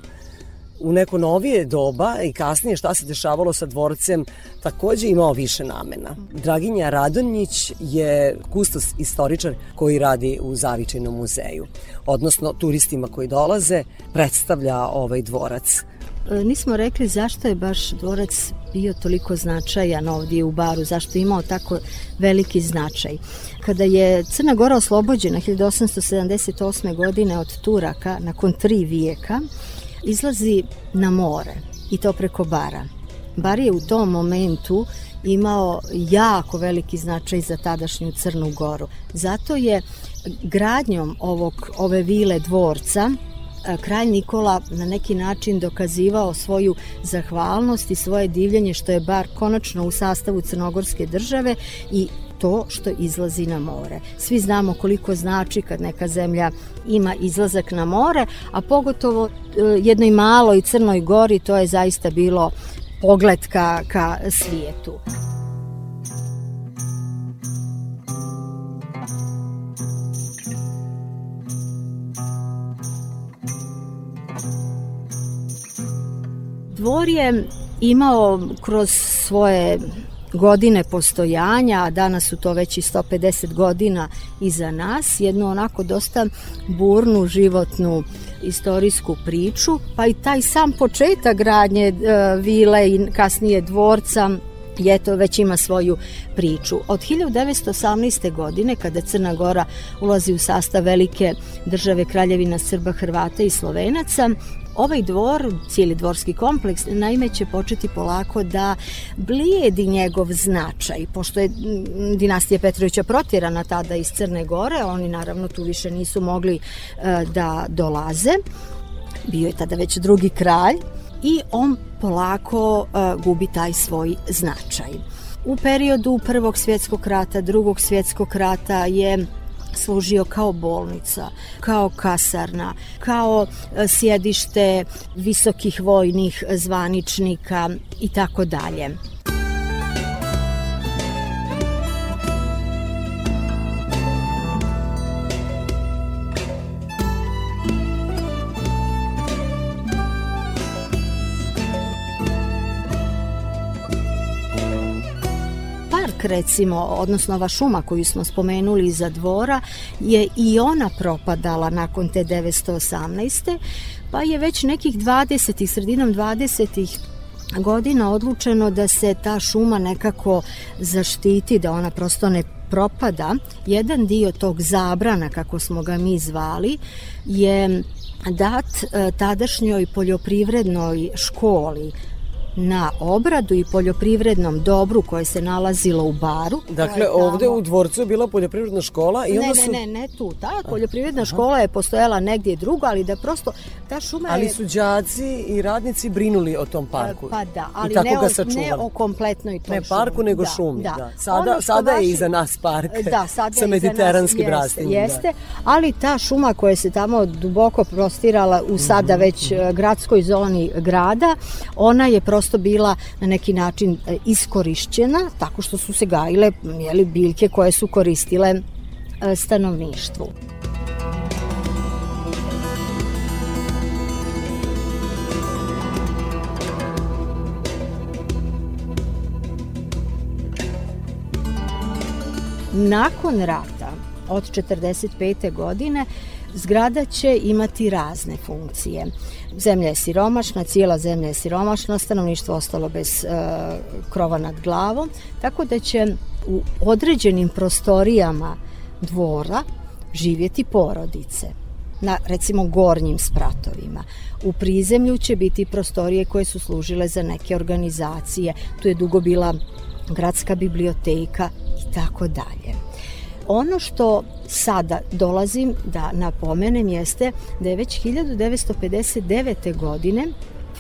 u neko novije doba i kasnije šta se dešavalo sa dvorcem takođe imao više namena. Draginja Radonjić je kustos istoričar koji radi u Zavičajnom muzeju, odnosno turistima koji dolaze predstavlja ovaj dvorac. E, nismo rekli zašto je baš dvorac bio toliko značajan ovdje u Baru, zašto je imao tako veliki značaj. Kada je Crna Gora oslobođena 1878. godine od Turaka, nakon tri vijeka, izlazi na more i to preko bara. Bar je u tom momentu imao jako veliki značaj za tadašnju Crnu Goru. Zato je gradnjom ovog, ove vile dvorca kralj Nikola na neki način dokazivao svoju zahvalnost i svoje divljenje što je bar konačno u sastavu Crnogorske države i to što izlazi na more. Svi znamo koliko znači kad neka zemlja ima izlazak na more, a pogotovo e, jednoj maloj Crnoj gori to je zaista bilo pogled ka, ka svijetu. Dvor je imao kroz svoje godine postojanja, a danas su to već i 150 godina iza nas, jednu onako dosta burnu životnu istorijsku priču, pa i taj sam početak gradnje e, vile i kasnije dvorca je to već ima svoju priču. Od 1918. godine, kada Crna Gora ulazi u sastav velike države Kraljevina Srba, Hrvata i Slovenaca, Ovaj dvor, cijeli dvorski kompleks, naime će početi polako da blijedi njegov značaj, pošto je dinastija Petrovića protjerana tada iz Crne Gore, oni naravno tu više nisu mogli e, da dolaze. Bio je tada već drugi kralj i on polako e, gubi taj svoj značaj. U periodu Prvog svjetskog rata, Drugog svjetskog rata je služio kao bolnica, kao kasarna, kao e, sjedište visokih vojnih zvaničnika i tako dalje. Recimo, odnosno ova šuma koju smo spomenuli iza dvora, je i ona propadala nakon te 918. Pa je već nekih 20. sredinom 20 godina odlučeno da se ta šuma nekako zaštiti, da ona prosto ne propada. Jedan dio tog zabrana, kako smo ga mi zvali, je dat e, tadašnjoj poljoprivrednoj školi na obradu i poljoprivrednom dobru koje se nalazilo u baru. Dakle, ovde u dvorcu je bila poljoprivredna škola i onda ne, su... Ne, ne, ne tu. Ta poljoprivredna škola je postojala negdje drugo, ali da prosto ta šuma Ali je... su đaci i radnici brinuli o tom parku. Pa da, ali ne, o, ne o kompletnoj toj Ne parku, šumi. nego da, šumi. Da. Da. Sada, sada je vaši- iza nas park. [laughs] Da, sada sa je iza nas, mediteranskim jeste, da. Jeste, ali ta šuma koja se tamo duboko prostirala u sada Mhm. već e, gradskoj zoni grada, ona je prosto bila na neki način e, iskorišćena tako što su se gajile jeli, biljke koje su koristile e, stanovništvu. Nakon rata od 45. godine zgrada će imati razne funkcije. Zemlja je siromašna, cijela zemlja je siromašna, stanovništvo ostalo bez e, krova nad glavom, tako da će u određenim prostorijama dvora živjeti porodice na recimo gornjim spratovima. U prizemlju će biti prostorije koje su služile za neke organizacije. Tu je dugo bila gradska biblioteka i tako dalje. Ono što sada dolazim da napomenem jeste da je već 1959. godine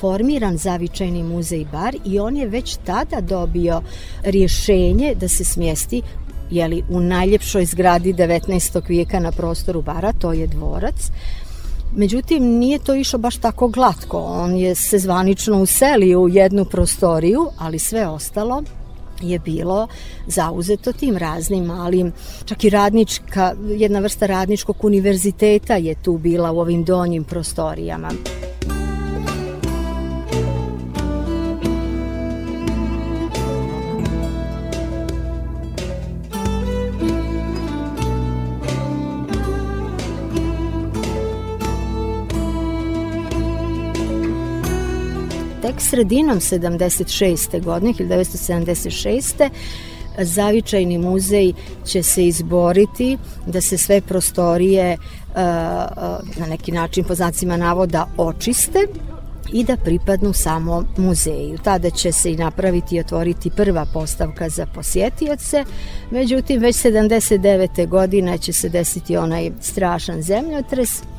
formiran zavičajni muzej bar i on je već tada dobio rješenje da se smjesti jeli, u najljepšoj zgradi 19. vijeka na prostoru bara, to je dvorac. Međutim, nije to išlo baš tako glatko. On je se zvanično uselio u jednu prostoriju, ali sve ostalo je bilo zauzeto tim raznim malim, čak i radnička, jedna vrsta radničkog univerziteta je tu bila u ovim donjim prostorijama. Sredinom 76. godine, 1976. Zavičajni muzej će se izboriti da se sve prostorije uh, na neki način po znacima navoda očiste i da pripadnu samo muzeju. Tada će se i napraviti i otvoriti prva postavka za posjetioce, međutim već 79. godine će se desiti onaj strašan zemljotres e,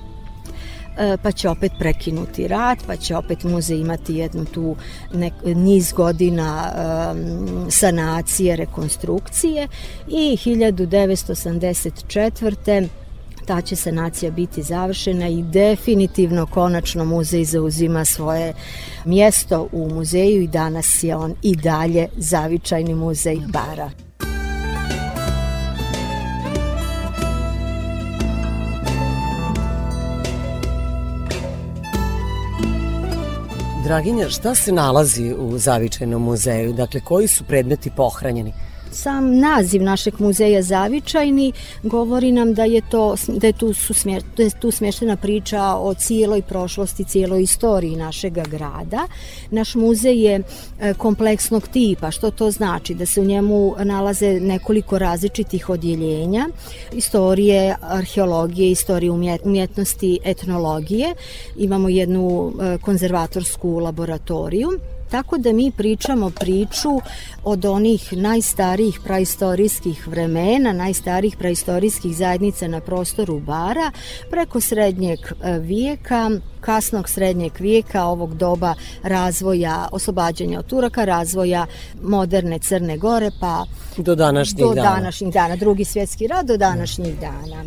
pa će opet prekinuti rad, pa će opet muzej imati jednu tu nek, niz godina um, sanacije, rekonstrukcije i 1984 ta će sanacija biti završena i definitivno konačno muzej zauzima svoje mjesto u muzeju i danas je on i dalje zavičajni muzej bara. Draginja, šta se nalazi u Zavičajnom muzeju? Dakle, koji su predmeti pohranjeni? Sam naziv našeg muzeja zavičajni govori nam da je to da je tu su smjer, da je tu smještena priča o cijeloj prošlosti, cijeloj istoriji našeg grada. Naš muzej je e, kompleksnog tipa, što to znači da se u njemu nalaze nekoliko različitih odjeljenja, istorije, arheologije, istorije umjet, umjetnosti, etnologije. Imamo jednu e, konzervatorsku laboratoriju Tako da mi pričamo priču od onih najstarijih praistorijskih vremena, najstarijih praistorijskih zajednica na prostoru Bara, preko srednjeg e, vijeka, kasnog srednjeg vijeka, ovog doba razvoja, oslobađanja od Turaka, razvoja moderne Crne Gore, pa do današnjih do dana. današnjih dana, drugi svjetski rad do današnjih dana.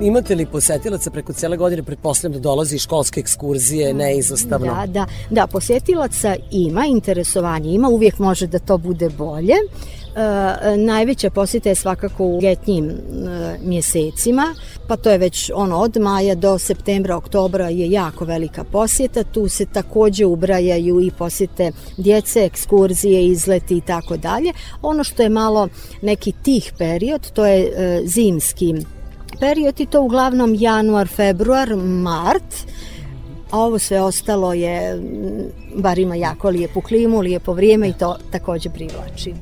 Imate li posetilaca preko cele godine, pretpostavljam da dolazi školske ekskurzije, neizostavno? Da, da, da, posjetilaca ima, interesovanje ima, uvijek može da to bude bolje. E, najveća posjeta je svakako u ljetnjim e, mjesecima, pa to je već ono od maja do septembra, oktobra je jako velika posjeta, tu se takođe ubrajaju i posjete djece, ekskurzije, izleti i tako dalje. Ono što je malo neki tih period, to je e, zimski period i to uglavnom januar, februar, mart, a ovo sve ostalo je, bar ima jako lijepu klimu, lijepo vrijeme i to takođe privlači.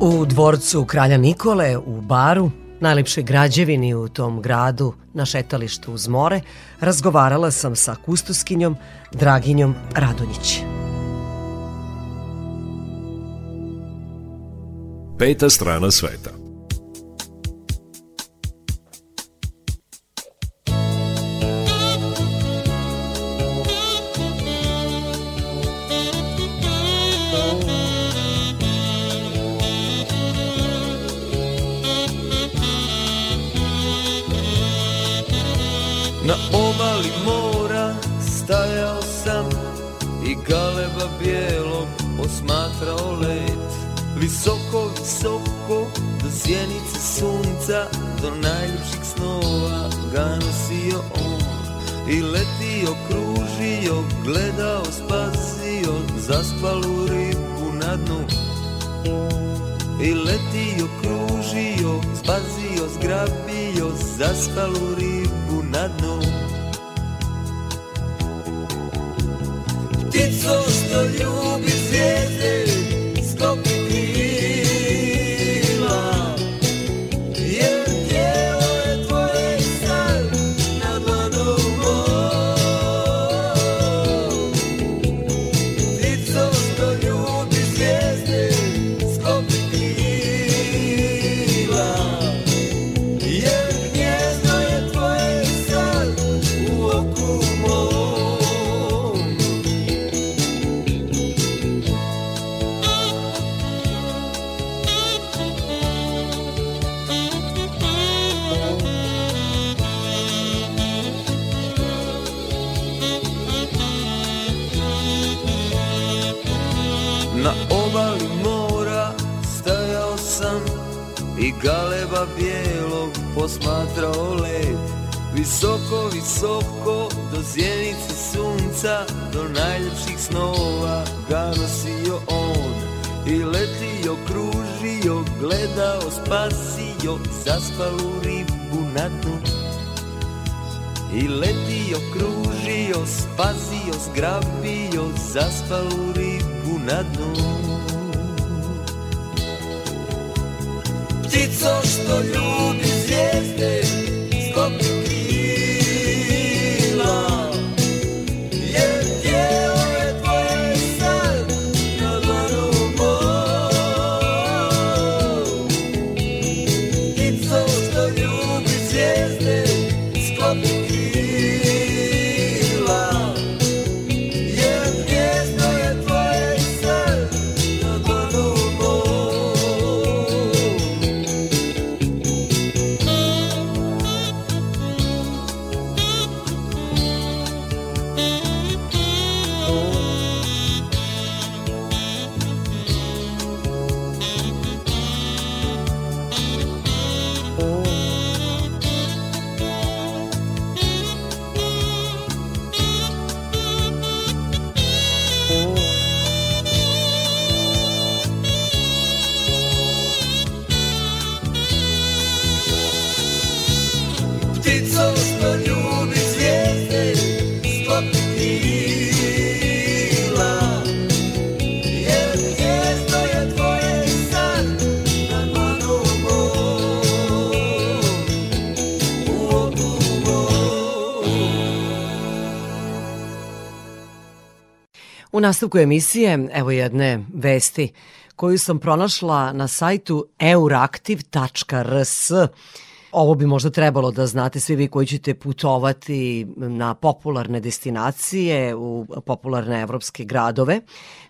U dvorcu kralja Nikole u Baru, najlepšoj građevini u tom gradu na šetalištu uz more, razgovarala sam sa kustoskinjom Draginjom Radonjić. Peta strana sveta. Zaspalu Visoko, do zjenice sunca, do najljepših snova ga nosio on. I letio, kružio, gledao, spasio, zaspalu ribu na dnu. I letio, kružio, spasio, zgrabio, zaspalu ribu na dnu. Ptico što ljubi nastavku emisije, evo jedne vesti koju sam pronašla na sajtu euraktiv.rs. Ovo bi možda trebalo da znate svi vi koji ćete putovati na popularne destinacije, u popularne evropske gradove.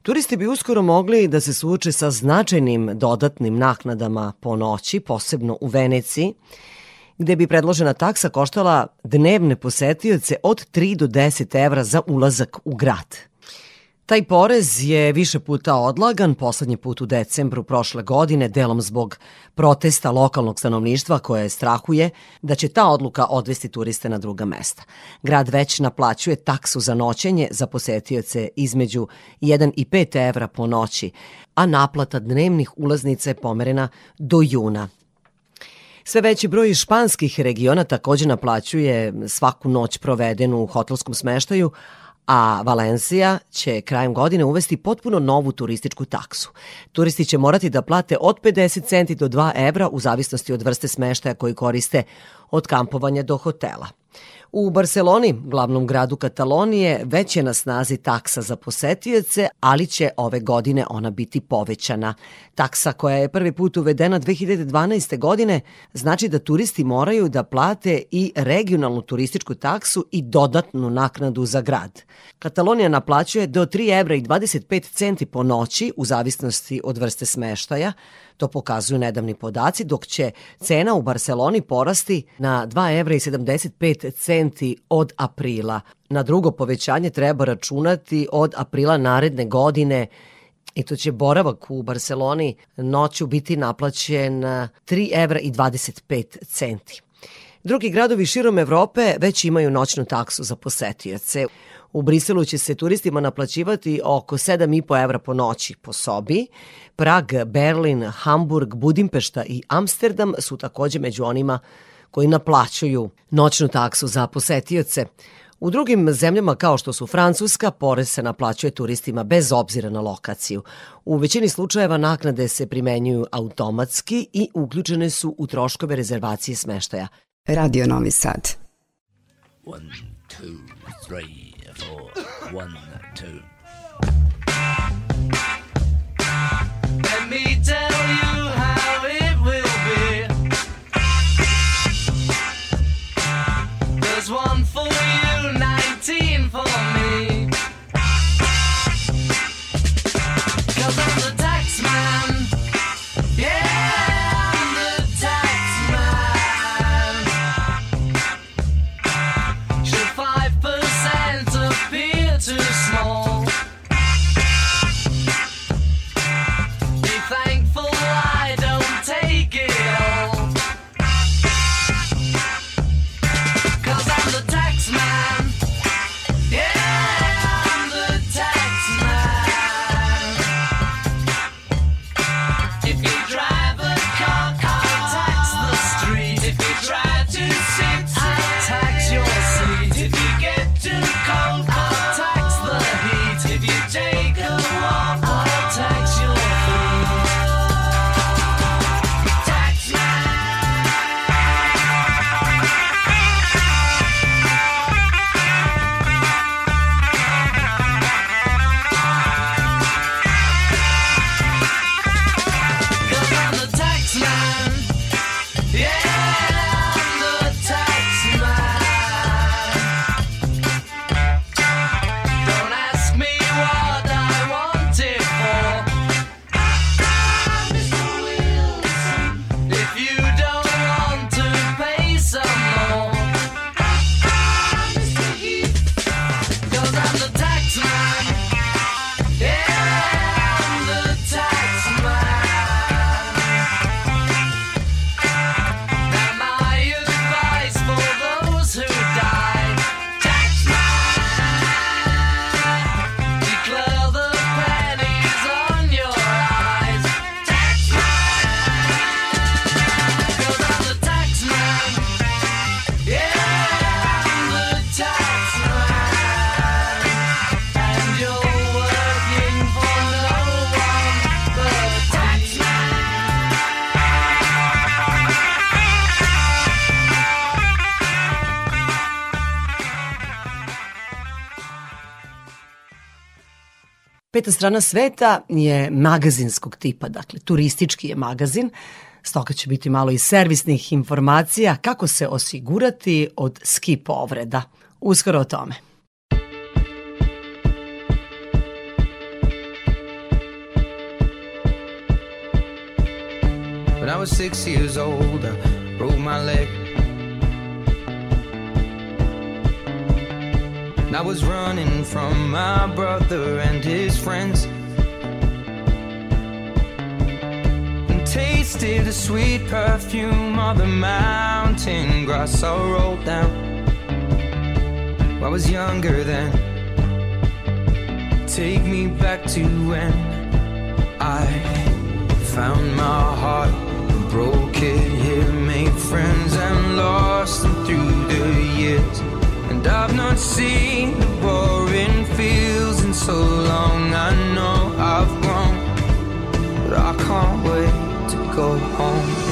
Turisti bi uskoro mogli da se suoče sa značajnim dodatnim naknadama po noći, posebno u Veneciji, gde bi predložena taksa koštala dnevne posetioce od 3 do 10 evra za ulazak u grad. Taj porez je više puta odlagan, poslednji put u decembru prošle godine, delom zbog protesta lokalnog stanovništva koje strahuje da će ta odluka odvesti turiste na druga mesta. Grad već naplaćuje taksu za noćenje za posetioce između 1 i 5 evra po noći, a naplata dnevnih ulaznica je pomerena do juna. Sve veći broj španskih regiona takođe naplaćuje svaku noć provedenu u hotelskom smeštaju, a Valencija će krajem godine uvesti potpuno novu turističku taksu. Turisti će morati da plate od 50 centi do 2 evra u zavisnosti od vrste smeštaja koji koriste od kampovanja do hotela. U Barceloni, glavnom gradu Katalonije, već je na snazi taksa za posetioce, ali će ove godine ona biti povećana. Taksa koja je prvi put uvedena 2012. godine znači da turisti moraju da plate i regionalnu turističku taksu i dodatnu naknadu za grad. Katalonija naplaćuje do 3 evra i 25 centi po noći u zavisnosti od vrste smeštaja, To pokazuju nedavni podaci, dok će cena u Barceloni porasti na 2 evra i 75 centi od aprila. Na drugo povećanje treba računati od aprila naredne godine i to će boravak u Barceloni noću biti naplaćen 3 evra i 25 centi. Drugi gradovi širom Evrope već imaju noćnu taksu za posetioce. U Briselu će se turistima naplaćivati oko 7,5 evra po noći po sobi. Prag, Berlin, Hamburg, Budimpešta i Amsterdam su takođe među onima koji naplaćuju noćnu taksu za posetioce. U drugim zemljama kao što su Francuska, porez se naplaćuje turistima bez obzira na lokaciju. U većini slučajeva naknade se primenjuju automatski i uključene su u troškove rezervacije smeštaja. Radio Novi Sad. One, two, three, four. One, two. Let me tell you how it will be. There's one for you, 19 for me. Cause I'm the Peta strana sveta je magazinskog tipa, dakle turistički je magazin, stoga će biti malo i servisnih informacija kako se osigurati od ski povreda. Uskoro o tome. When I was six years old, I broke my leg. I was running from my brother and his friends. And tasted the sweet perfume of the mountain grass I rolled down. I was younger then. Take me back to when I found my heart, broke it here, made friends and lost them through the years. And I've not seen the boring feels in so long. I know I've grown, but I can't wait to go home.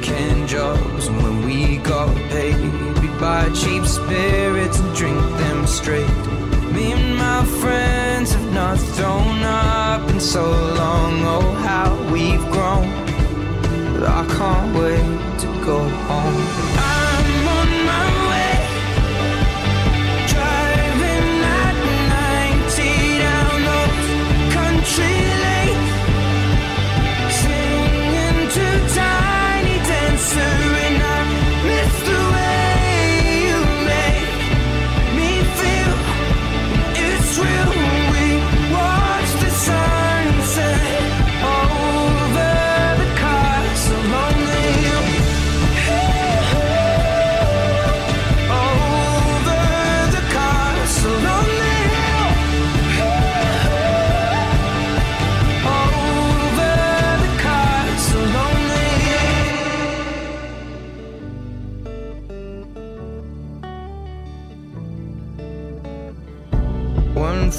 weekend jobs and when we got paid. We'd buy cheap spirits and drink them straight. Me and my friends have not thrown up in so long. Oh, how we've grown. But I can't wait to go home. I'm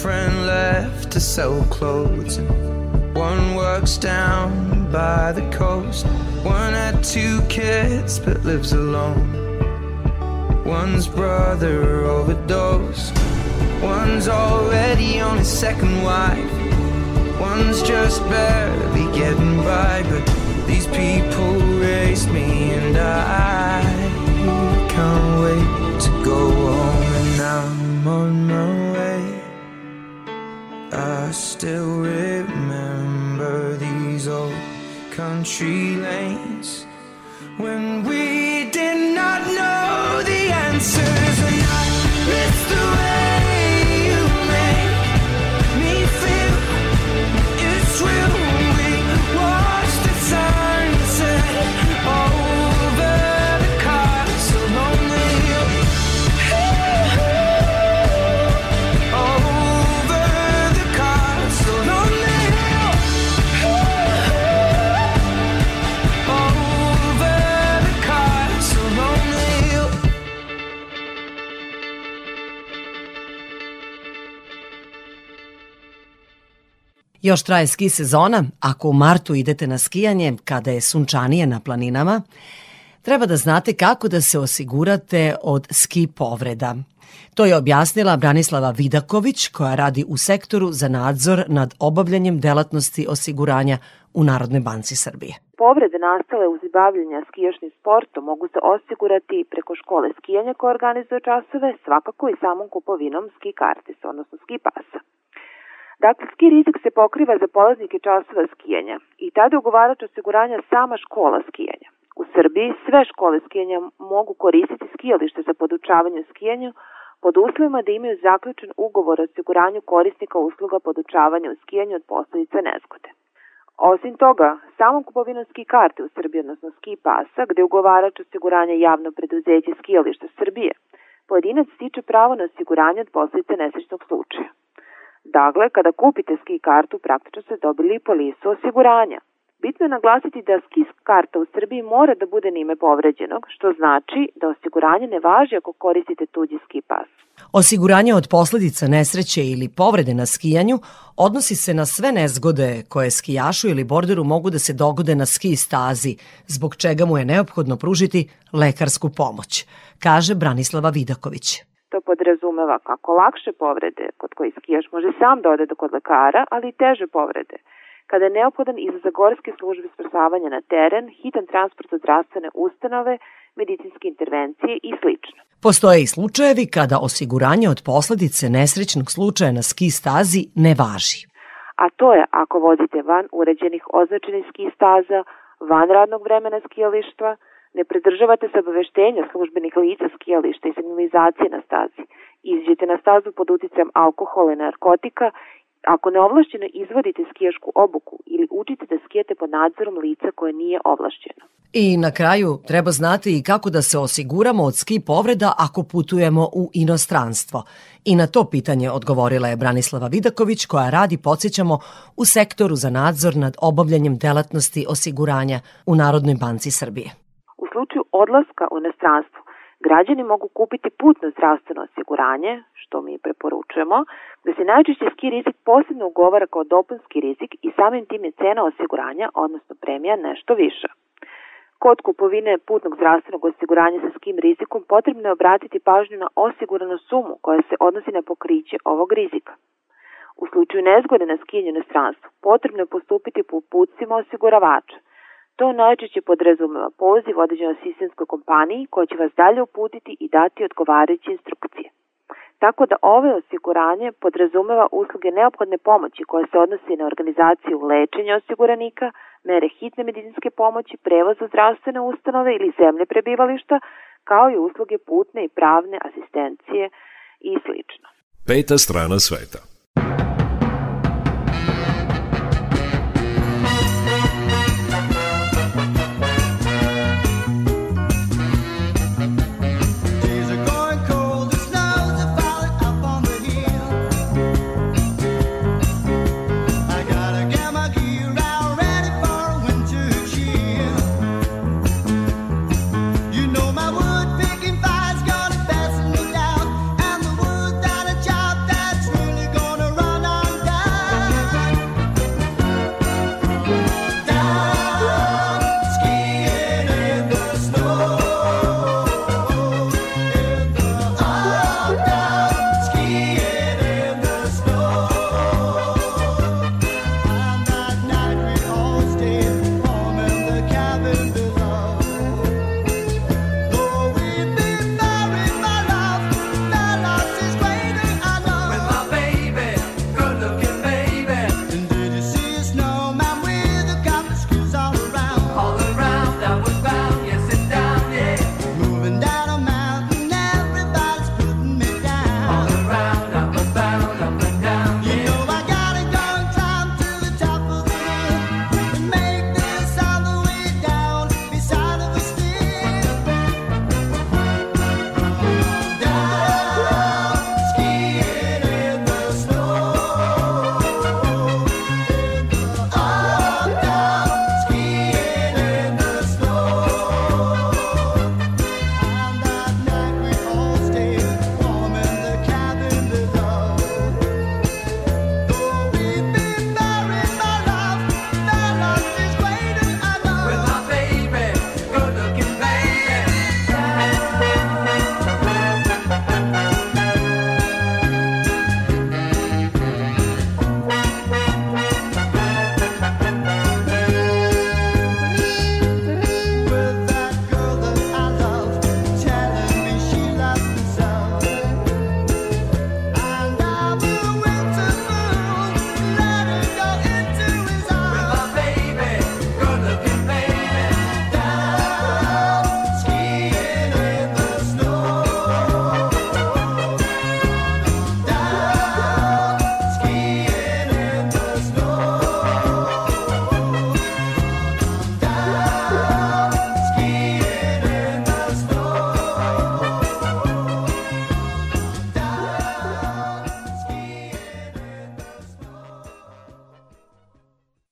friend left to sell clothes, one works down by the coast. One had two kids but lives alone. One's brother overdosed. One's already on his second wife. One's just barely getting by, but these people raised me, and I can't wait to go home. And I'm on my still remember these old country lanes when we Još traje ski sezona, ako u martu idete na skijanje, kada je sunčanije na planinama, treba da znate kako da se osigurate od ski povreda. To je objasnila Branislava Vidaković, koja radi u sektoru za nadzor nad obavljanjem delatnosti osiguranja u Narodnoj banci Srbije. Povrede nastale uz bavljenja skijašnim sportom mogu se osigurati preko škole skijanja koja organizuje časove, svakako i samom kupovinom ski kartis, odnosno ski pasa. Dakle, ski rizik se pokriva za polaznike časova skijanja i tada ugovarač osiguranja sama škola skijanja. U Srbiji sve škole skijanja mogu koristiti skijalište za podučavanje skijanju pod uslovima da imaju zaključen ugovor o osiguranju korisnika usluga podučavanja u skijanju od posledica nezgode. Osim toga, samom kupovinom ski karte u Srbiji, odnosno ski pasa, gde ugovarač osiguranja javno preduzeće skijališta Srbije, pojedinac stiče pravo na osiguranje od posledice nesrećnog slučaja. Dakle, kada kupite ski kartu, praktično ste dobili polisu osiguranja. Bitno je naglasiti da ski karta u Srbiji mora da bude nime povređenog, što znači da osiguranje ne važi ako koristite tuđi ski pas. Osiguranje od posledica nesreće ili povrede na skijanju odnosi se na sve nezgode koje skijašu ili borderu mogu da se dogode na ski stazi, zbog čega mu je neophodno pružiti lekarsku pomoć, kaže Branislava Vidaković. To podrazumeva kako lakše povrede, kod koji skijaš može sam da ode do kod lekara, ali i teže povrede, kada je neophodan izlazak gorske službe spasavanja na teren, hitan transport od zdravstvene ustanove, medicinske intervencije i sl. Postoje i slučajevi kada osiguranje od posledice nesrećnog slučaja na ski stazi ne važi. A to je ako vozite van uređenih označenih ski staza, van radnog vremena skijalištva, ne pridržavate se obaveštenja službenih lica skijališta i signalizacije na stazi, izađete na stazu pod uticajem alkohola i narkotika, ako neovlašćeno izvodite skijašku obuku ili učite da skijate pod nadzorom lica koje nije ovlašćeno. I na kraju treba znati i kako da se osiguramo od ski povreda ako putujemo u inostranstvo. I na to pitanje odgovorila je Branislava Vidaković koja radi, podsjećamo, u sektoru za nadzor nad obavljanjem delatnosti osiguranja u Narodnoj banci Srbije. U slučaju odlaska u inostranstvo, građani mogu kupiti putno zdravstveno osiguranje, što mi preporučujemo, da se najčešće ski rizik posebno ugovara kao dopunski rizik i samim tim je cena osiguranja, odnosno premija, nešto viša. Kod kupovine putnog zdravstvenog osiguranja sa skim rizikom potrebno je obratiti pažnju na osiguranu sumu koja se odnosi na pokriće ovog rizika. U slučaju nezgode na skijanju na stranstvu, potrebno je postupiti po uputcima osiguravača. To najčešće podrazumeva poziv određenoj sistemskoj kompaniji koja će vas dalje uputiti i dati odgovarajuće instrukcije. Tako da ove osiguranje podrazumeva usluge neophodne pomoći koje se odnosi na organizaciju lečenja osiguranika, mere hitne medicinske pomoći, prevoz u zdravstvene ustanove ili zemlje prebivališta, kao i usluge putne i pravne asistencije i sl. Peta strana sveta.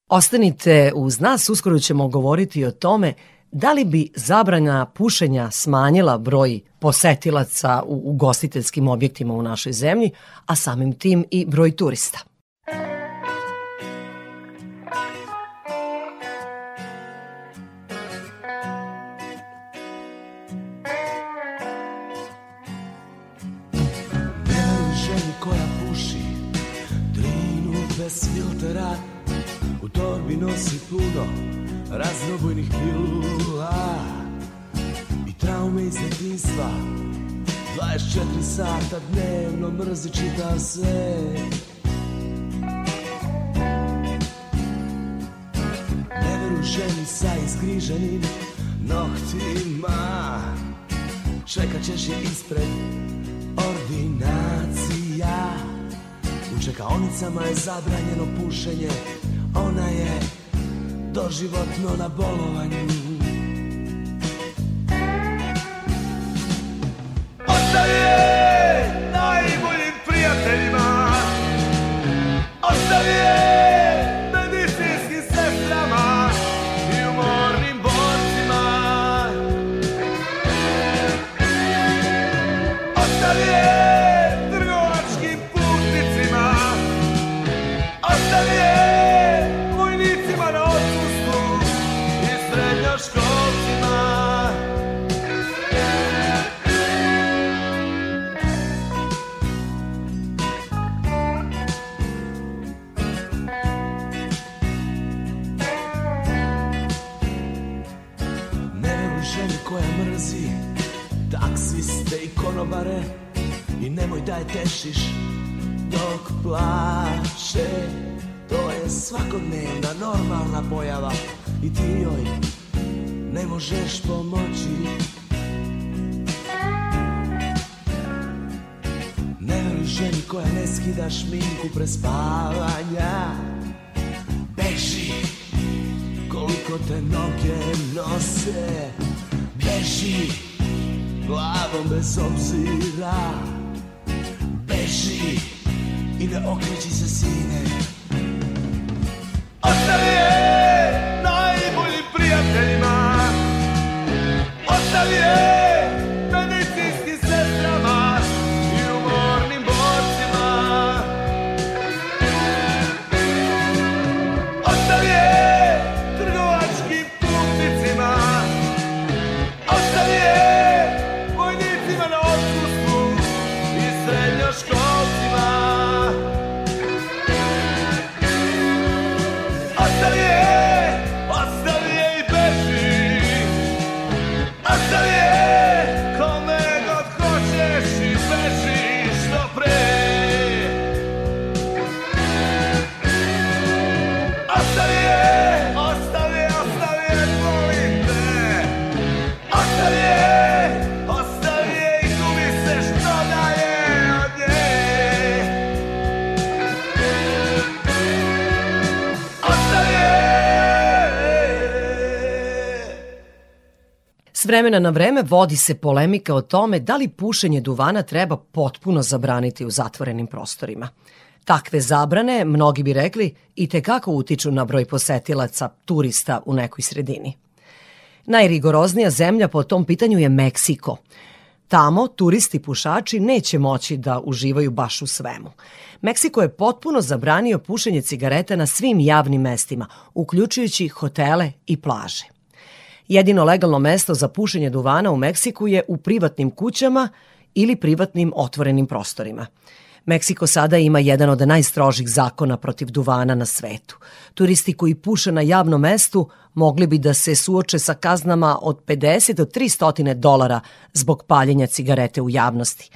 Ostanite uz nas, uskoro ćemo govoriti o tome da li bi zabrana pušenja smanjila broj posetilaca u ugostiteljskim objektima u našoj zemlji, a samim tim i broj turista. 24 sata dnevno mrzi čitav svet Ne veruj ženi sa izgriženim noktima Čekat ćeš je ispred ordinacija. U čekaonicama je zabranjeno pušenje. Ona je doživotno na bolovanju Ostavi je je tešiš Dok plače To je svakodnevna normalna pojava I ti joj ne možeš pomoći. Ne veruj ženi koja ne skida šminku pre spavanja Beži koliko te noge nose. Beži glavom bez obzira Beži i ne okreći se sine vremena na vreme vodi se polemika o tome da li pušenje duvana treba potpuno zabraniti u zatvorenim prostorima. Takve zabrane, mnogi bi rekli, i tekako utiču na broj posetilaca, turista u nekoj sredini. Najrigoroznija zemlja po tom pitanju je Meksiko. Tamo turisti pušači neće moći da uživaju baš u svemu. Meksiko je potpuno zabranio pušenje cigareta na svim javnim mestima, uključujući hotele i plaže. Jedino legalno mesto za pušenje duvana u Meksiku je u privatnim kućama ili privatnim otvorenim prostorima. Meksiko sada ima jedan od najstrožih zakona protiv duvana na svetu. Turisti koji puše na javnom mestu mogli bi da se suoče sa kaznama od 50 do 300 dolara zbog paljenja cigarete u javnosti.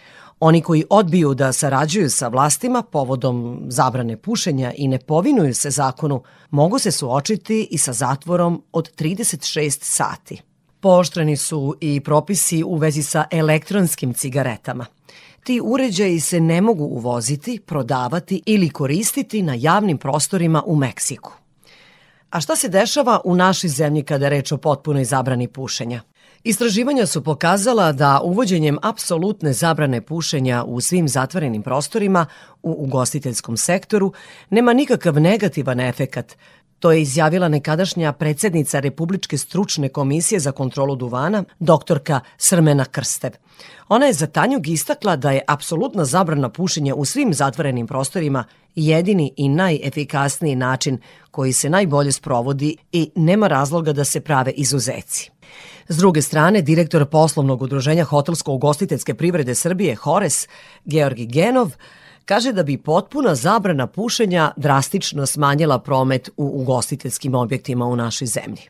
Oni koji odbiju da sarađuju sa vlastima povodom zabrane pušenja i ne povinuju se zakonu, mogu se suočiti i sa zatvorom od 36 sati. Pooštreni su i propisi u vezi sa elektronskim cigaretama. Ti uređaji se ne mogu uvoziti, prodavati ili koristiti na javnim prostorima u Meksiku. A šta se dešava u našoj zemlji kada je reč o potpunoj zabrani pušenja? Istraživanja su pokazala da uvođenjem apsolutne zabrane pušenja u svim zatvorenim prostorima u ugostiteljskom sektoru nema nikakav negativan efekat. To je izjavila nekadašnja predsednica Republičke stručne komisije za kontrolu duvana, doktorka Srmena Krstev. Ona je za Tanjug istakla da je apsolutna zabrana pušenja u svim zatvorenim prostorima jedini i najefikasniji način koji se najbolje sprovodi i nema razloga da se prave izuzeci. S druge strane, direktor poslovnog udruženja Hotelsko-ugostiteljske privrede Srbije, Hores, Georgi Genov, kaže da bi potpuna zabrana pušenja drastično smanjila promet u ugostiteljskim objektima u našoj zemlji.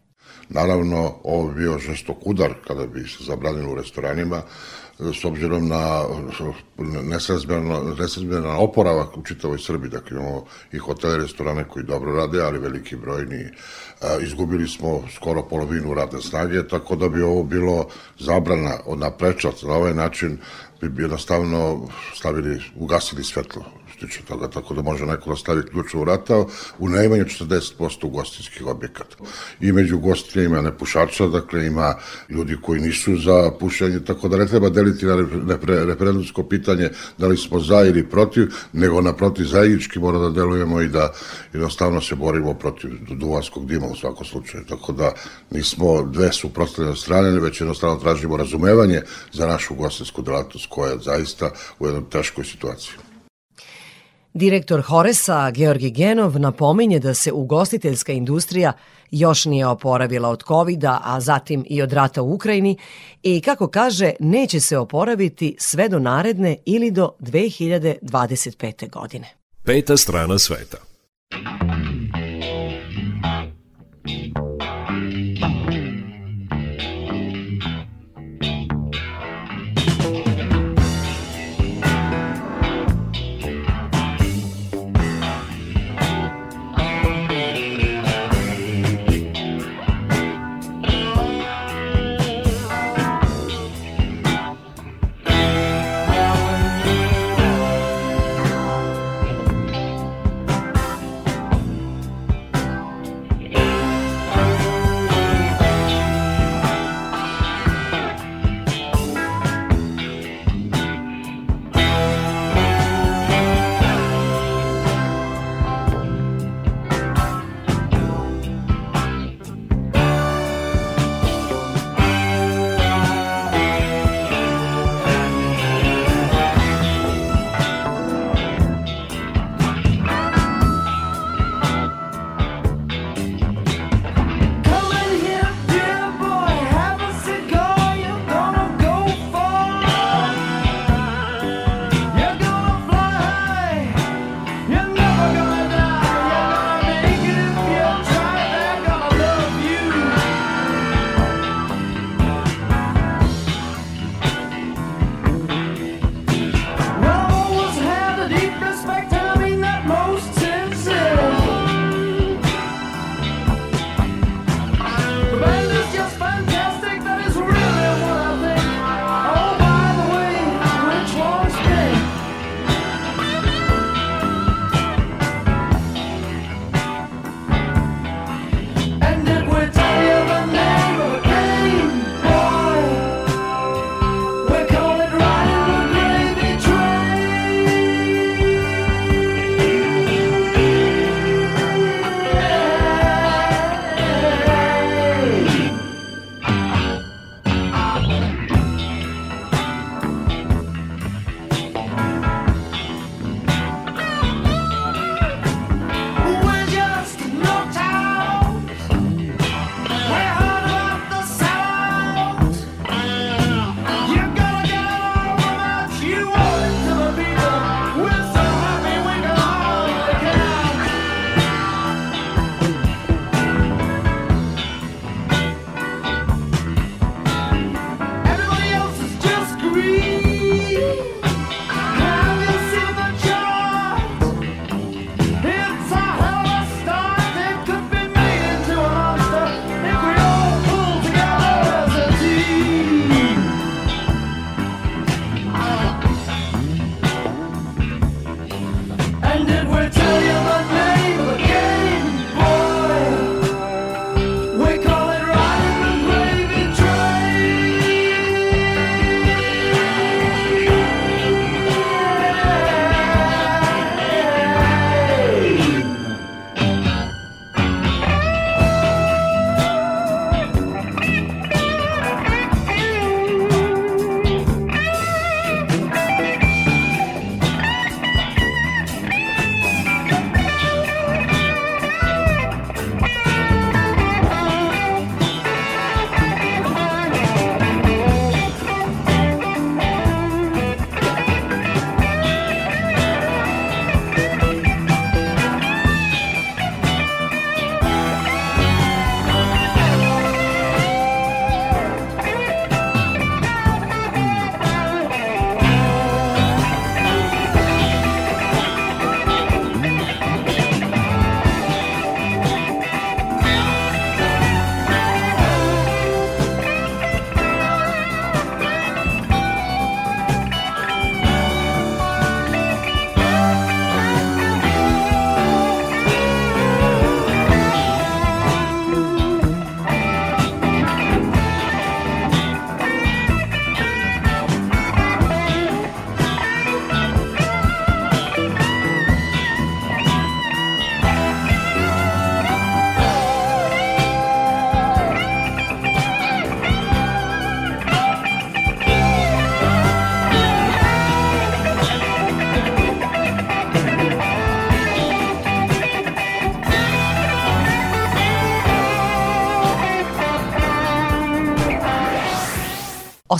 Naravno, ovo bi bio žestok udar kada bi se zabranilo u restoranima, s obzirom na nesrazmjerno oporavak u čitavoj Srbiji. Dakle, imamo i hotele, restorane koji dobro rade, ali veliki brojni. Izgubili smo skoro polovinu radne snage, tako da bi ovo bilo zabrana od naprečac. Na ovaj način bi jednostavno stavili, ugasili svetlo tiče toga, tako da može neko da stavi ključ u vrata u najmanje 40% ugostinskih objekata. I među ugostiteljima ima nepušača, dakle ima ljudi koji nisu za pušenje, tako da ne treba deliti na referendumsko pitanje da li smo za ili protiv, nego naprotiv zajednički mora da delujemo i da jednostavno se borimo protiv duvanskog dima u svakom slučaju. Tako da nismo dve suprotstavljene strane, već jednostavno tražimo razumevanje za našu ugostinsku delatnost koja je zaista u jednoj teškoj situaciji. Direktor Horesa, Georgi Genov, napominje da se ugostiteljska industrija još nije oporavila od covid a zatim i od rata u Ukrajini i, kako kaže, neće se oporaviti sve do naredne ili do 2025. godine. Peta strana sveta.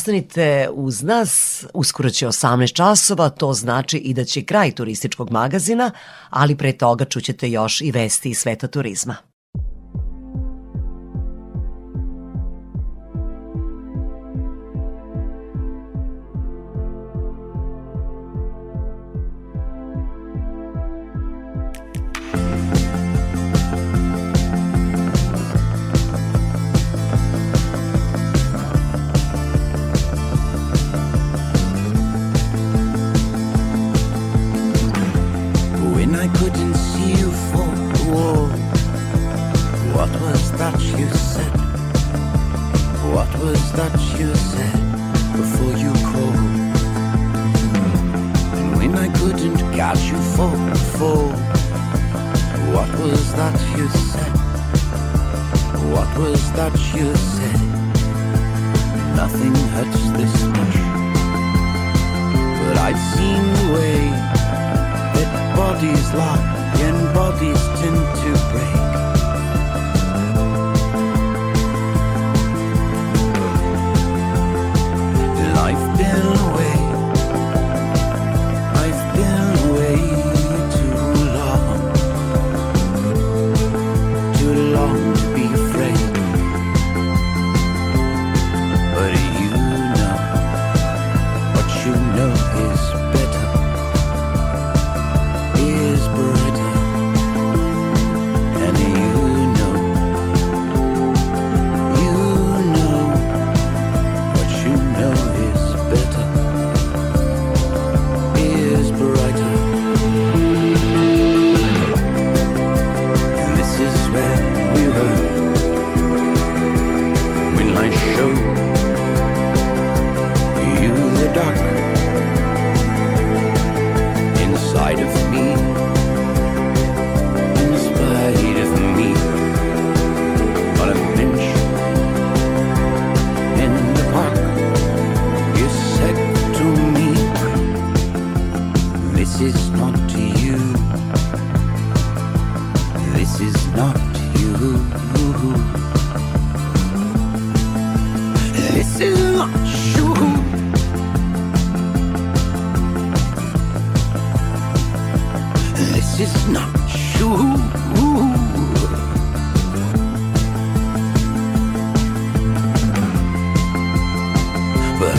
Ostanite uz nas, uskoro će 18 časova, to znači i da će kraj turističkog magazina, ali pre toga čućete još i vesti iz sveta turizma.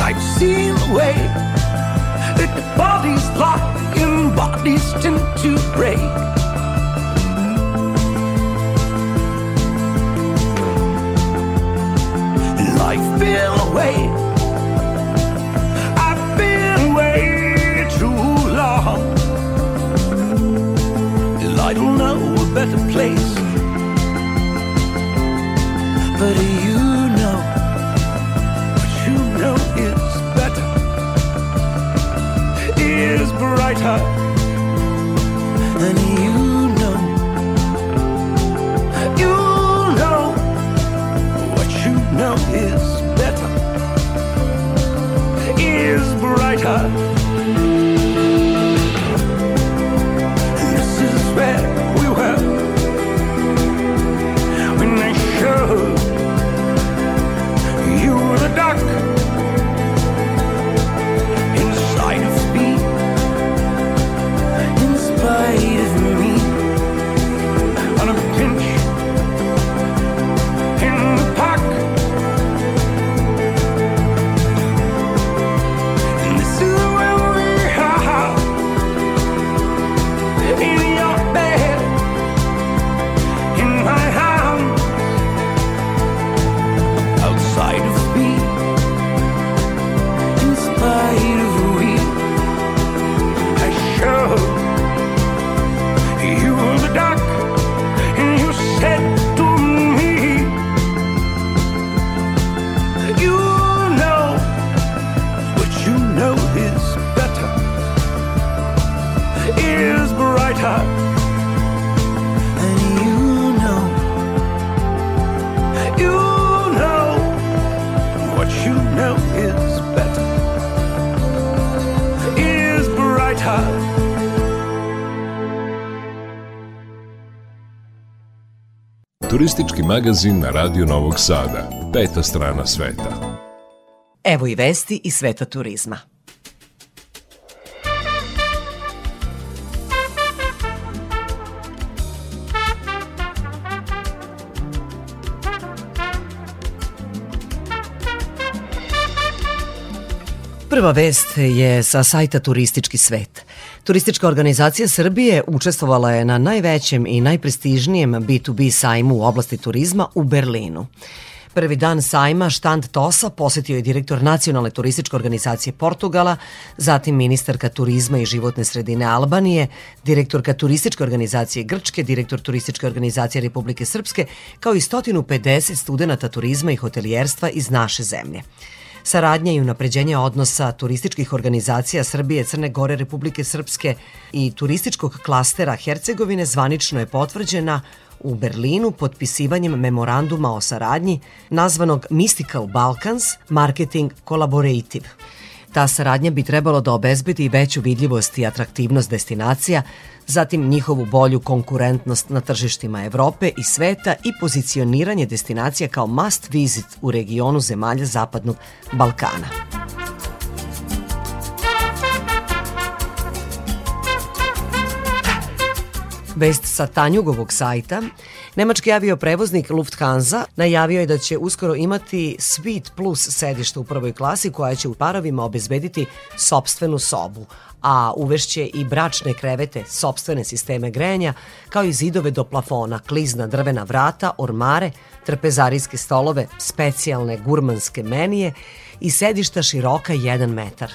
I've seen the way that bodies lock and bodies tend to break. And I've been away. I've been way too long. And I don't know a better place. But you is brighter and you know. You know what you know is better is brighter. turistički magazin na Radio Novog Sada, peta strana sveta. Evo i vesti iz sveta turizma. Prva vest je sa sajta Turistički svet. Turistička organizacija Srbije učestvovala je na najvećem i najprestižnijem B2B sajmu u oblasti turizma u Berlinu. Prvi dan sajma štand TOSA posetio je direktor Nacionalne turističke organizacije Portugala, zatim ministarka turizma i životne sredine Albanije, direktorka turističke organizacije Grčke, direktor turističke organizacije Republike Srpske, kao i 150 studenta turizma i hotelijerstva iz naše zemlje. Saradnja i unapređenje odnosa turističkih organizacija Srbije, Crne Gore, Republike Srpske i turističkog klastera Hercegovine zvanično je potvrđena u Berlinu potpisivanjem memoranduma o saradnji nazvanog Mystical Balkans Marketing Collaborative. Ta saradnja bi trebalo da obezbedi veću vidljivost i atraktivnost destinacija, zatim njihovu bolju konkurentnost na tržištima Evrope i sveta i pozicioniranje destinacija kao must visit u regionu zemalja Zapadnog Balkana. Vest sa Tanjugovog sajta. Nemački avioprevoznik Lufthansa najavio je da će uskoro imati Suite Plus sedište u prvoj klasi koja će u parovima obezbediti sobstvenu sobu, a uvešće i bračne krevete, sobstvene sisteme grejanja, kao i zidove do plafona, klizna drvena vrata, ormare, trpezarijske stolove, specijalne gurmanske menije i sedišta široka 1 metar.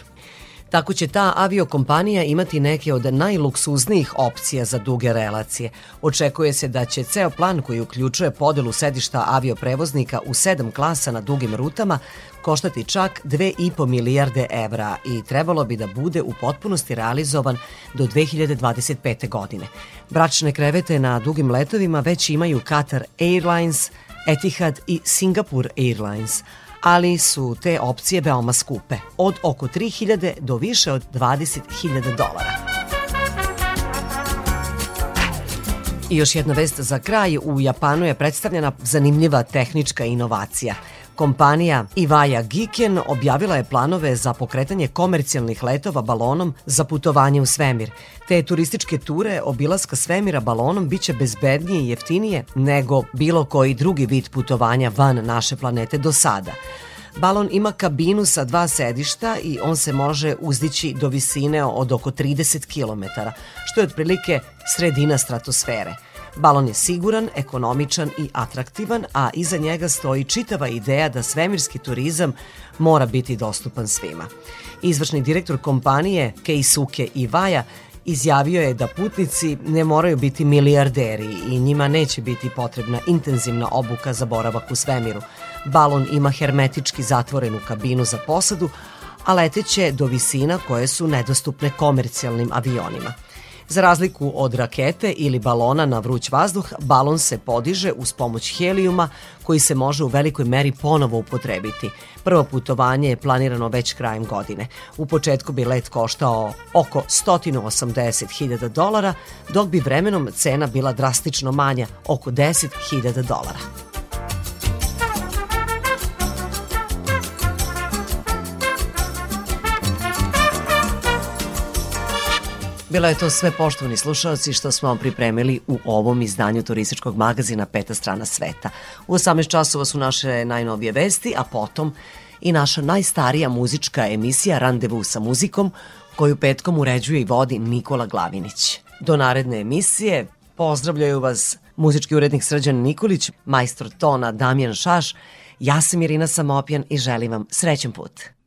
Tako će ta aviokompanija imati neke od najluksuznijih opcija za duge relacije. Očekuje se da će ceo plan koji uključuje podelu sedišta avioprevoznika u sedam klasa na dugim rutama koštati čak 2,5 milijarde evra i trebalo bi da bude u potpunosti realizovan do 2025. godine. Bračne krevete na dugim letovima već imaju Qatar Airlines, Etihad i Singapore Airlines, ali su te opcije veoma skupe, od oko 3000 do više od 20.000 dolara. I još jedna vest za kraj. U Japanu je predstavljena zanimljiva tehnička inovacija. Kompanija Ivaja Giken objavila je planove za pokretanje komercijalnih letova balonom za putovanje u svemir. Te turističke ture obilaska svemira balonom biće bezbednije i jeftinije nego bilo koji drugi vid putovanja van naše planete do sada. Balon ima kabinu sa dva sedišta i on se može uzdići do visine od oko 30 km, što je otprilike sredina stratosfere. Balon je siguran, ekonomičan i atraktivan, a iza njega stoji čitava ideja da svemirski turizam mora biti dostupan svima. Izvršni direktor kompanije Keisuke Iwaya izjavio je da putnici ne moraju biti milijarderi i njima neće biti potrebna intenzivna obuka za boravak u svemiru. Balon ima hermetički zatvorenu kabinu za posadu, a leteće do visina koje su nedostupne komercijalnim avionima. Za razliku od rakete ili balona na vruć vazduh, balon se podiže uz pomoć helijuma koji se može u velikoj meri ponovo upotrebiti. Prvo putovanje je planirano već krajem godine. U početku bi let koštao oko 180.000 dolara, dok bi vremenom cena bila drastično manja, oko 10.000 dolara. Bilo je to sve poštovani slušalci što smo vam pripremili u ovom izdanju turističkog magazina Peta strana sveta. U 18 časova su naše najnovije vesti, a potom i naša najstarija muzička emisija Randevu sa muzikom, koju petkom uređuje i vodi Nikola Glavinić. Do naredne emisije pozdravljaju vas muzički urednik Srđan Nikolić, majstor tona Damjan Šaš, ja sam Irina Samopjan i želim vam srećen put.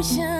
emotion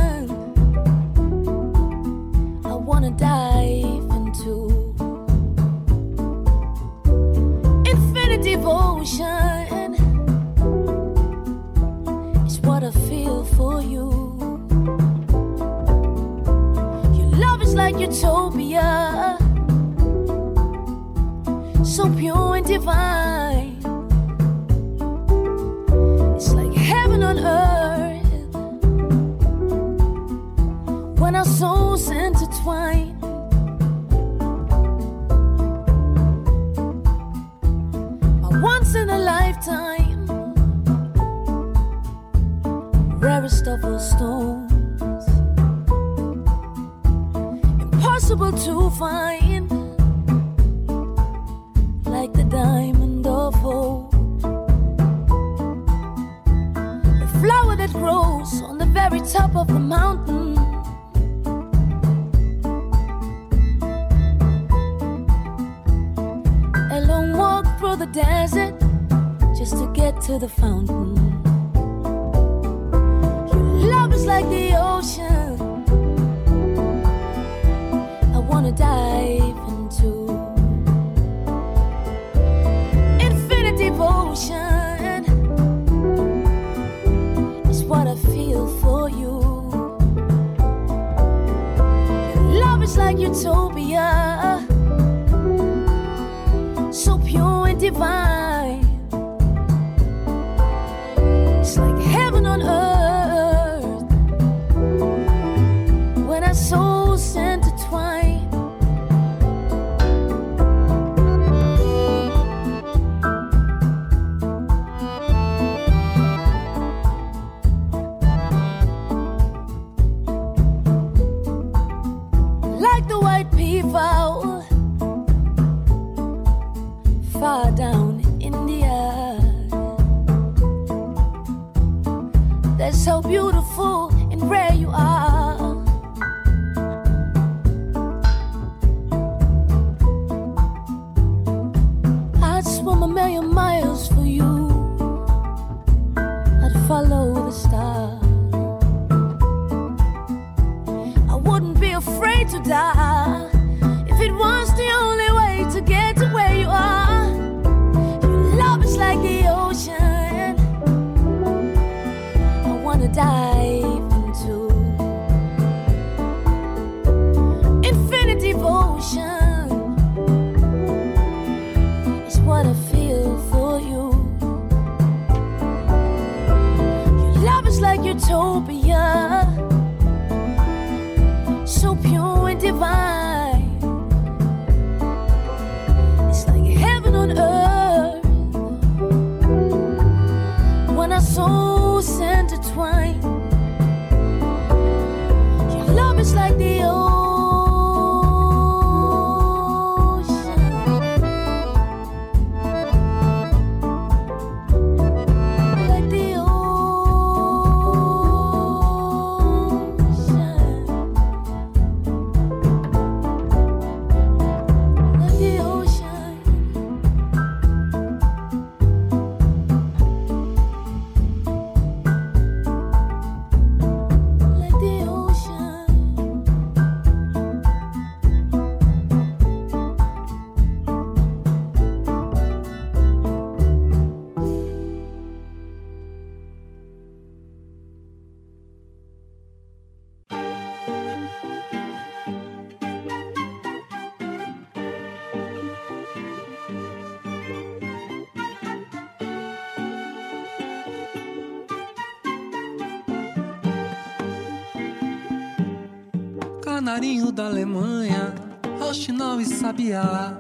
passarinho da Alemanha, Roxinol e Sabiá,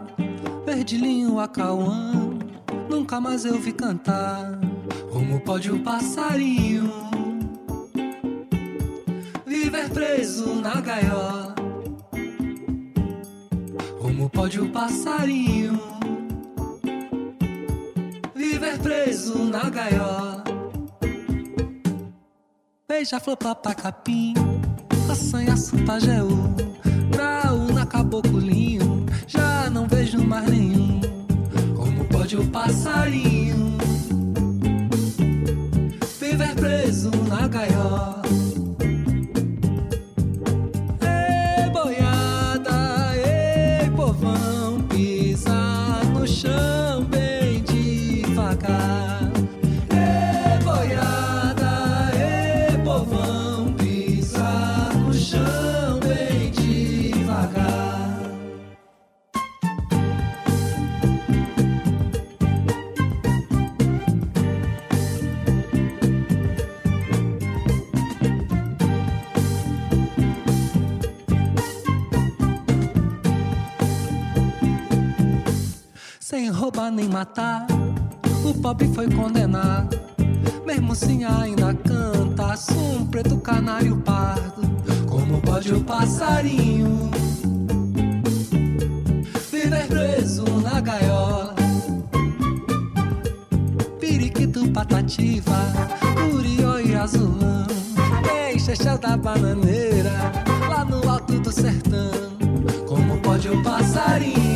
Verdilhinho acauã, nunca mais eu vi cantar. Como pode o passarinho viver preso na gaiola? Como pode o passarinho viver preso na gaiola? Beija-flor, papacapim. capim Assanhaço, Pajéu, Graúna, Caboculinho, já não vejo mais nenhum, como pode o passarinho viver preso na gaiola. roubar nem matar. O pobre foi condenado. Mesmo assim ainda canta, um preto canário pardo. Como pode o passarinho viver preso na gaiola? Piriquito patativa, curió e azulão. Enxexé da bananeira, lá no alto do sertão. Como pode o passarinho?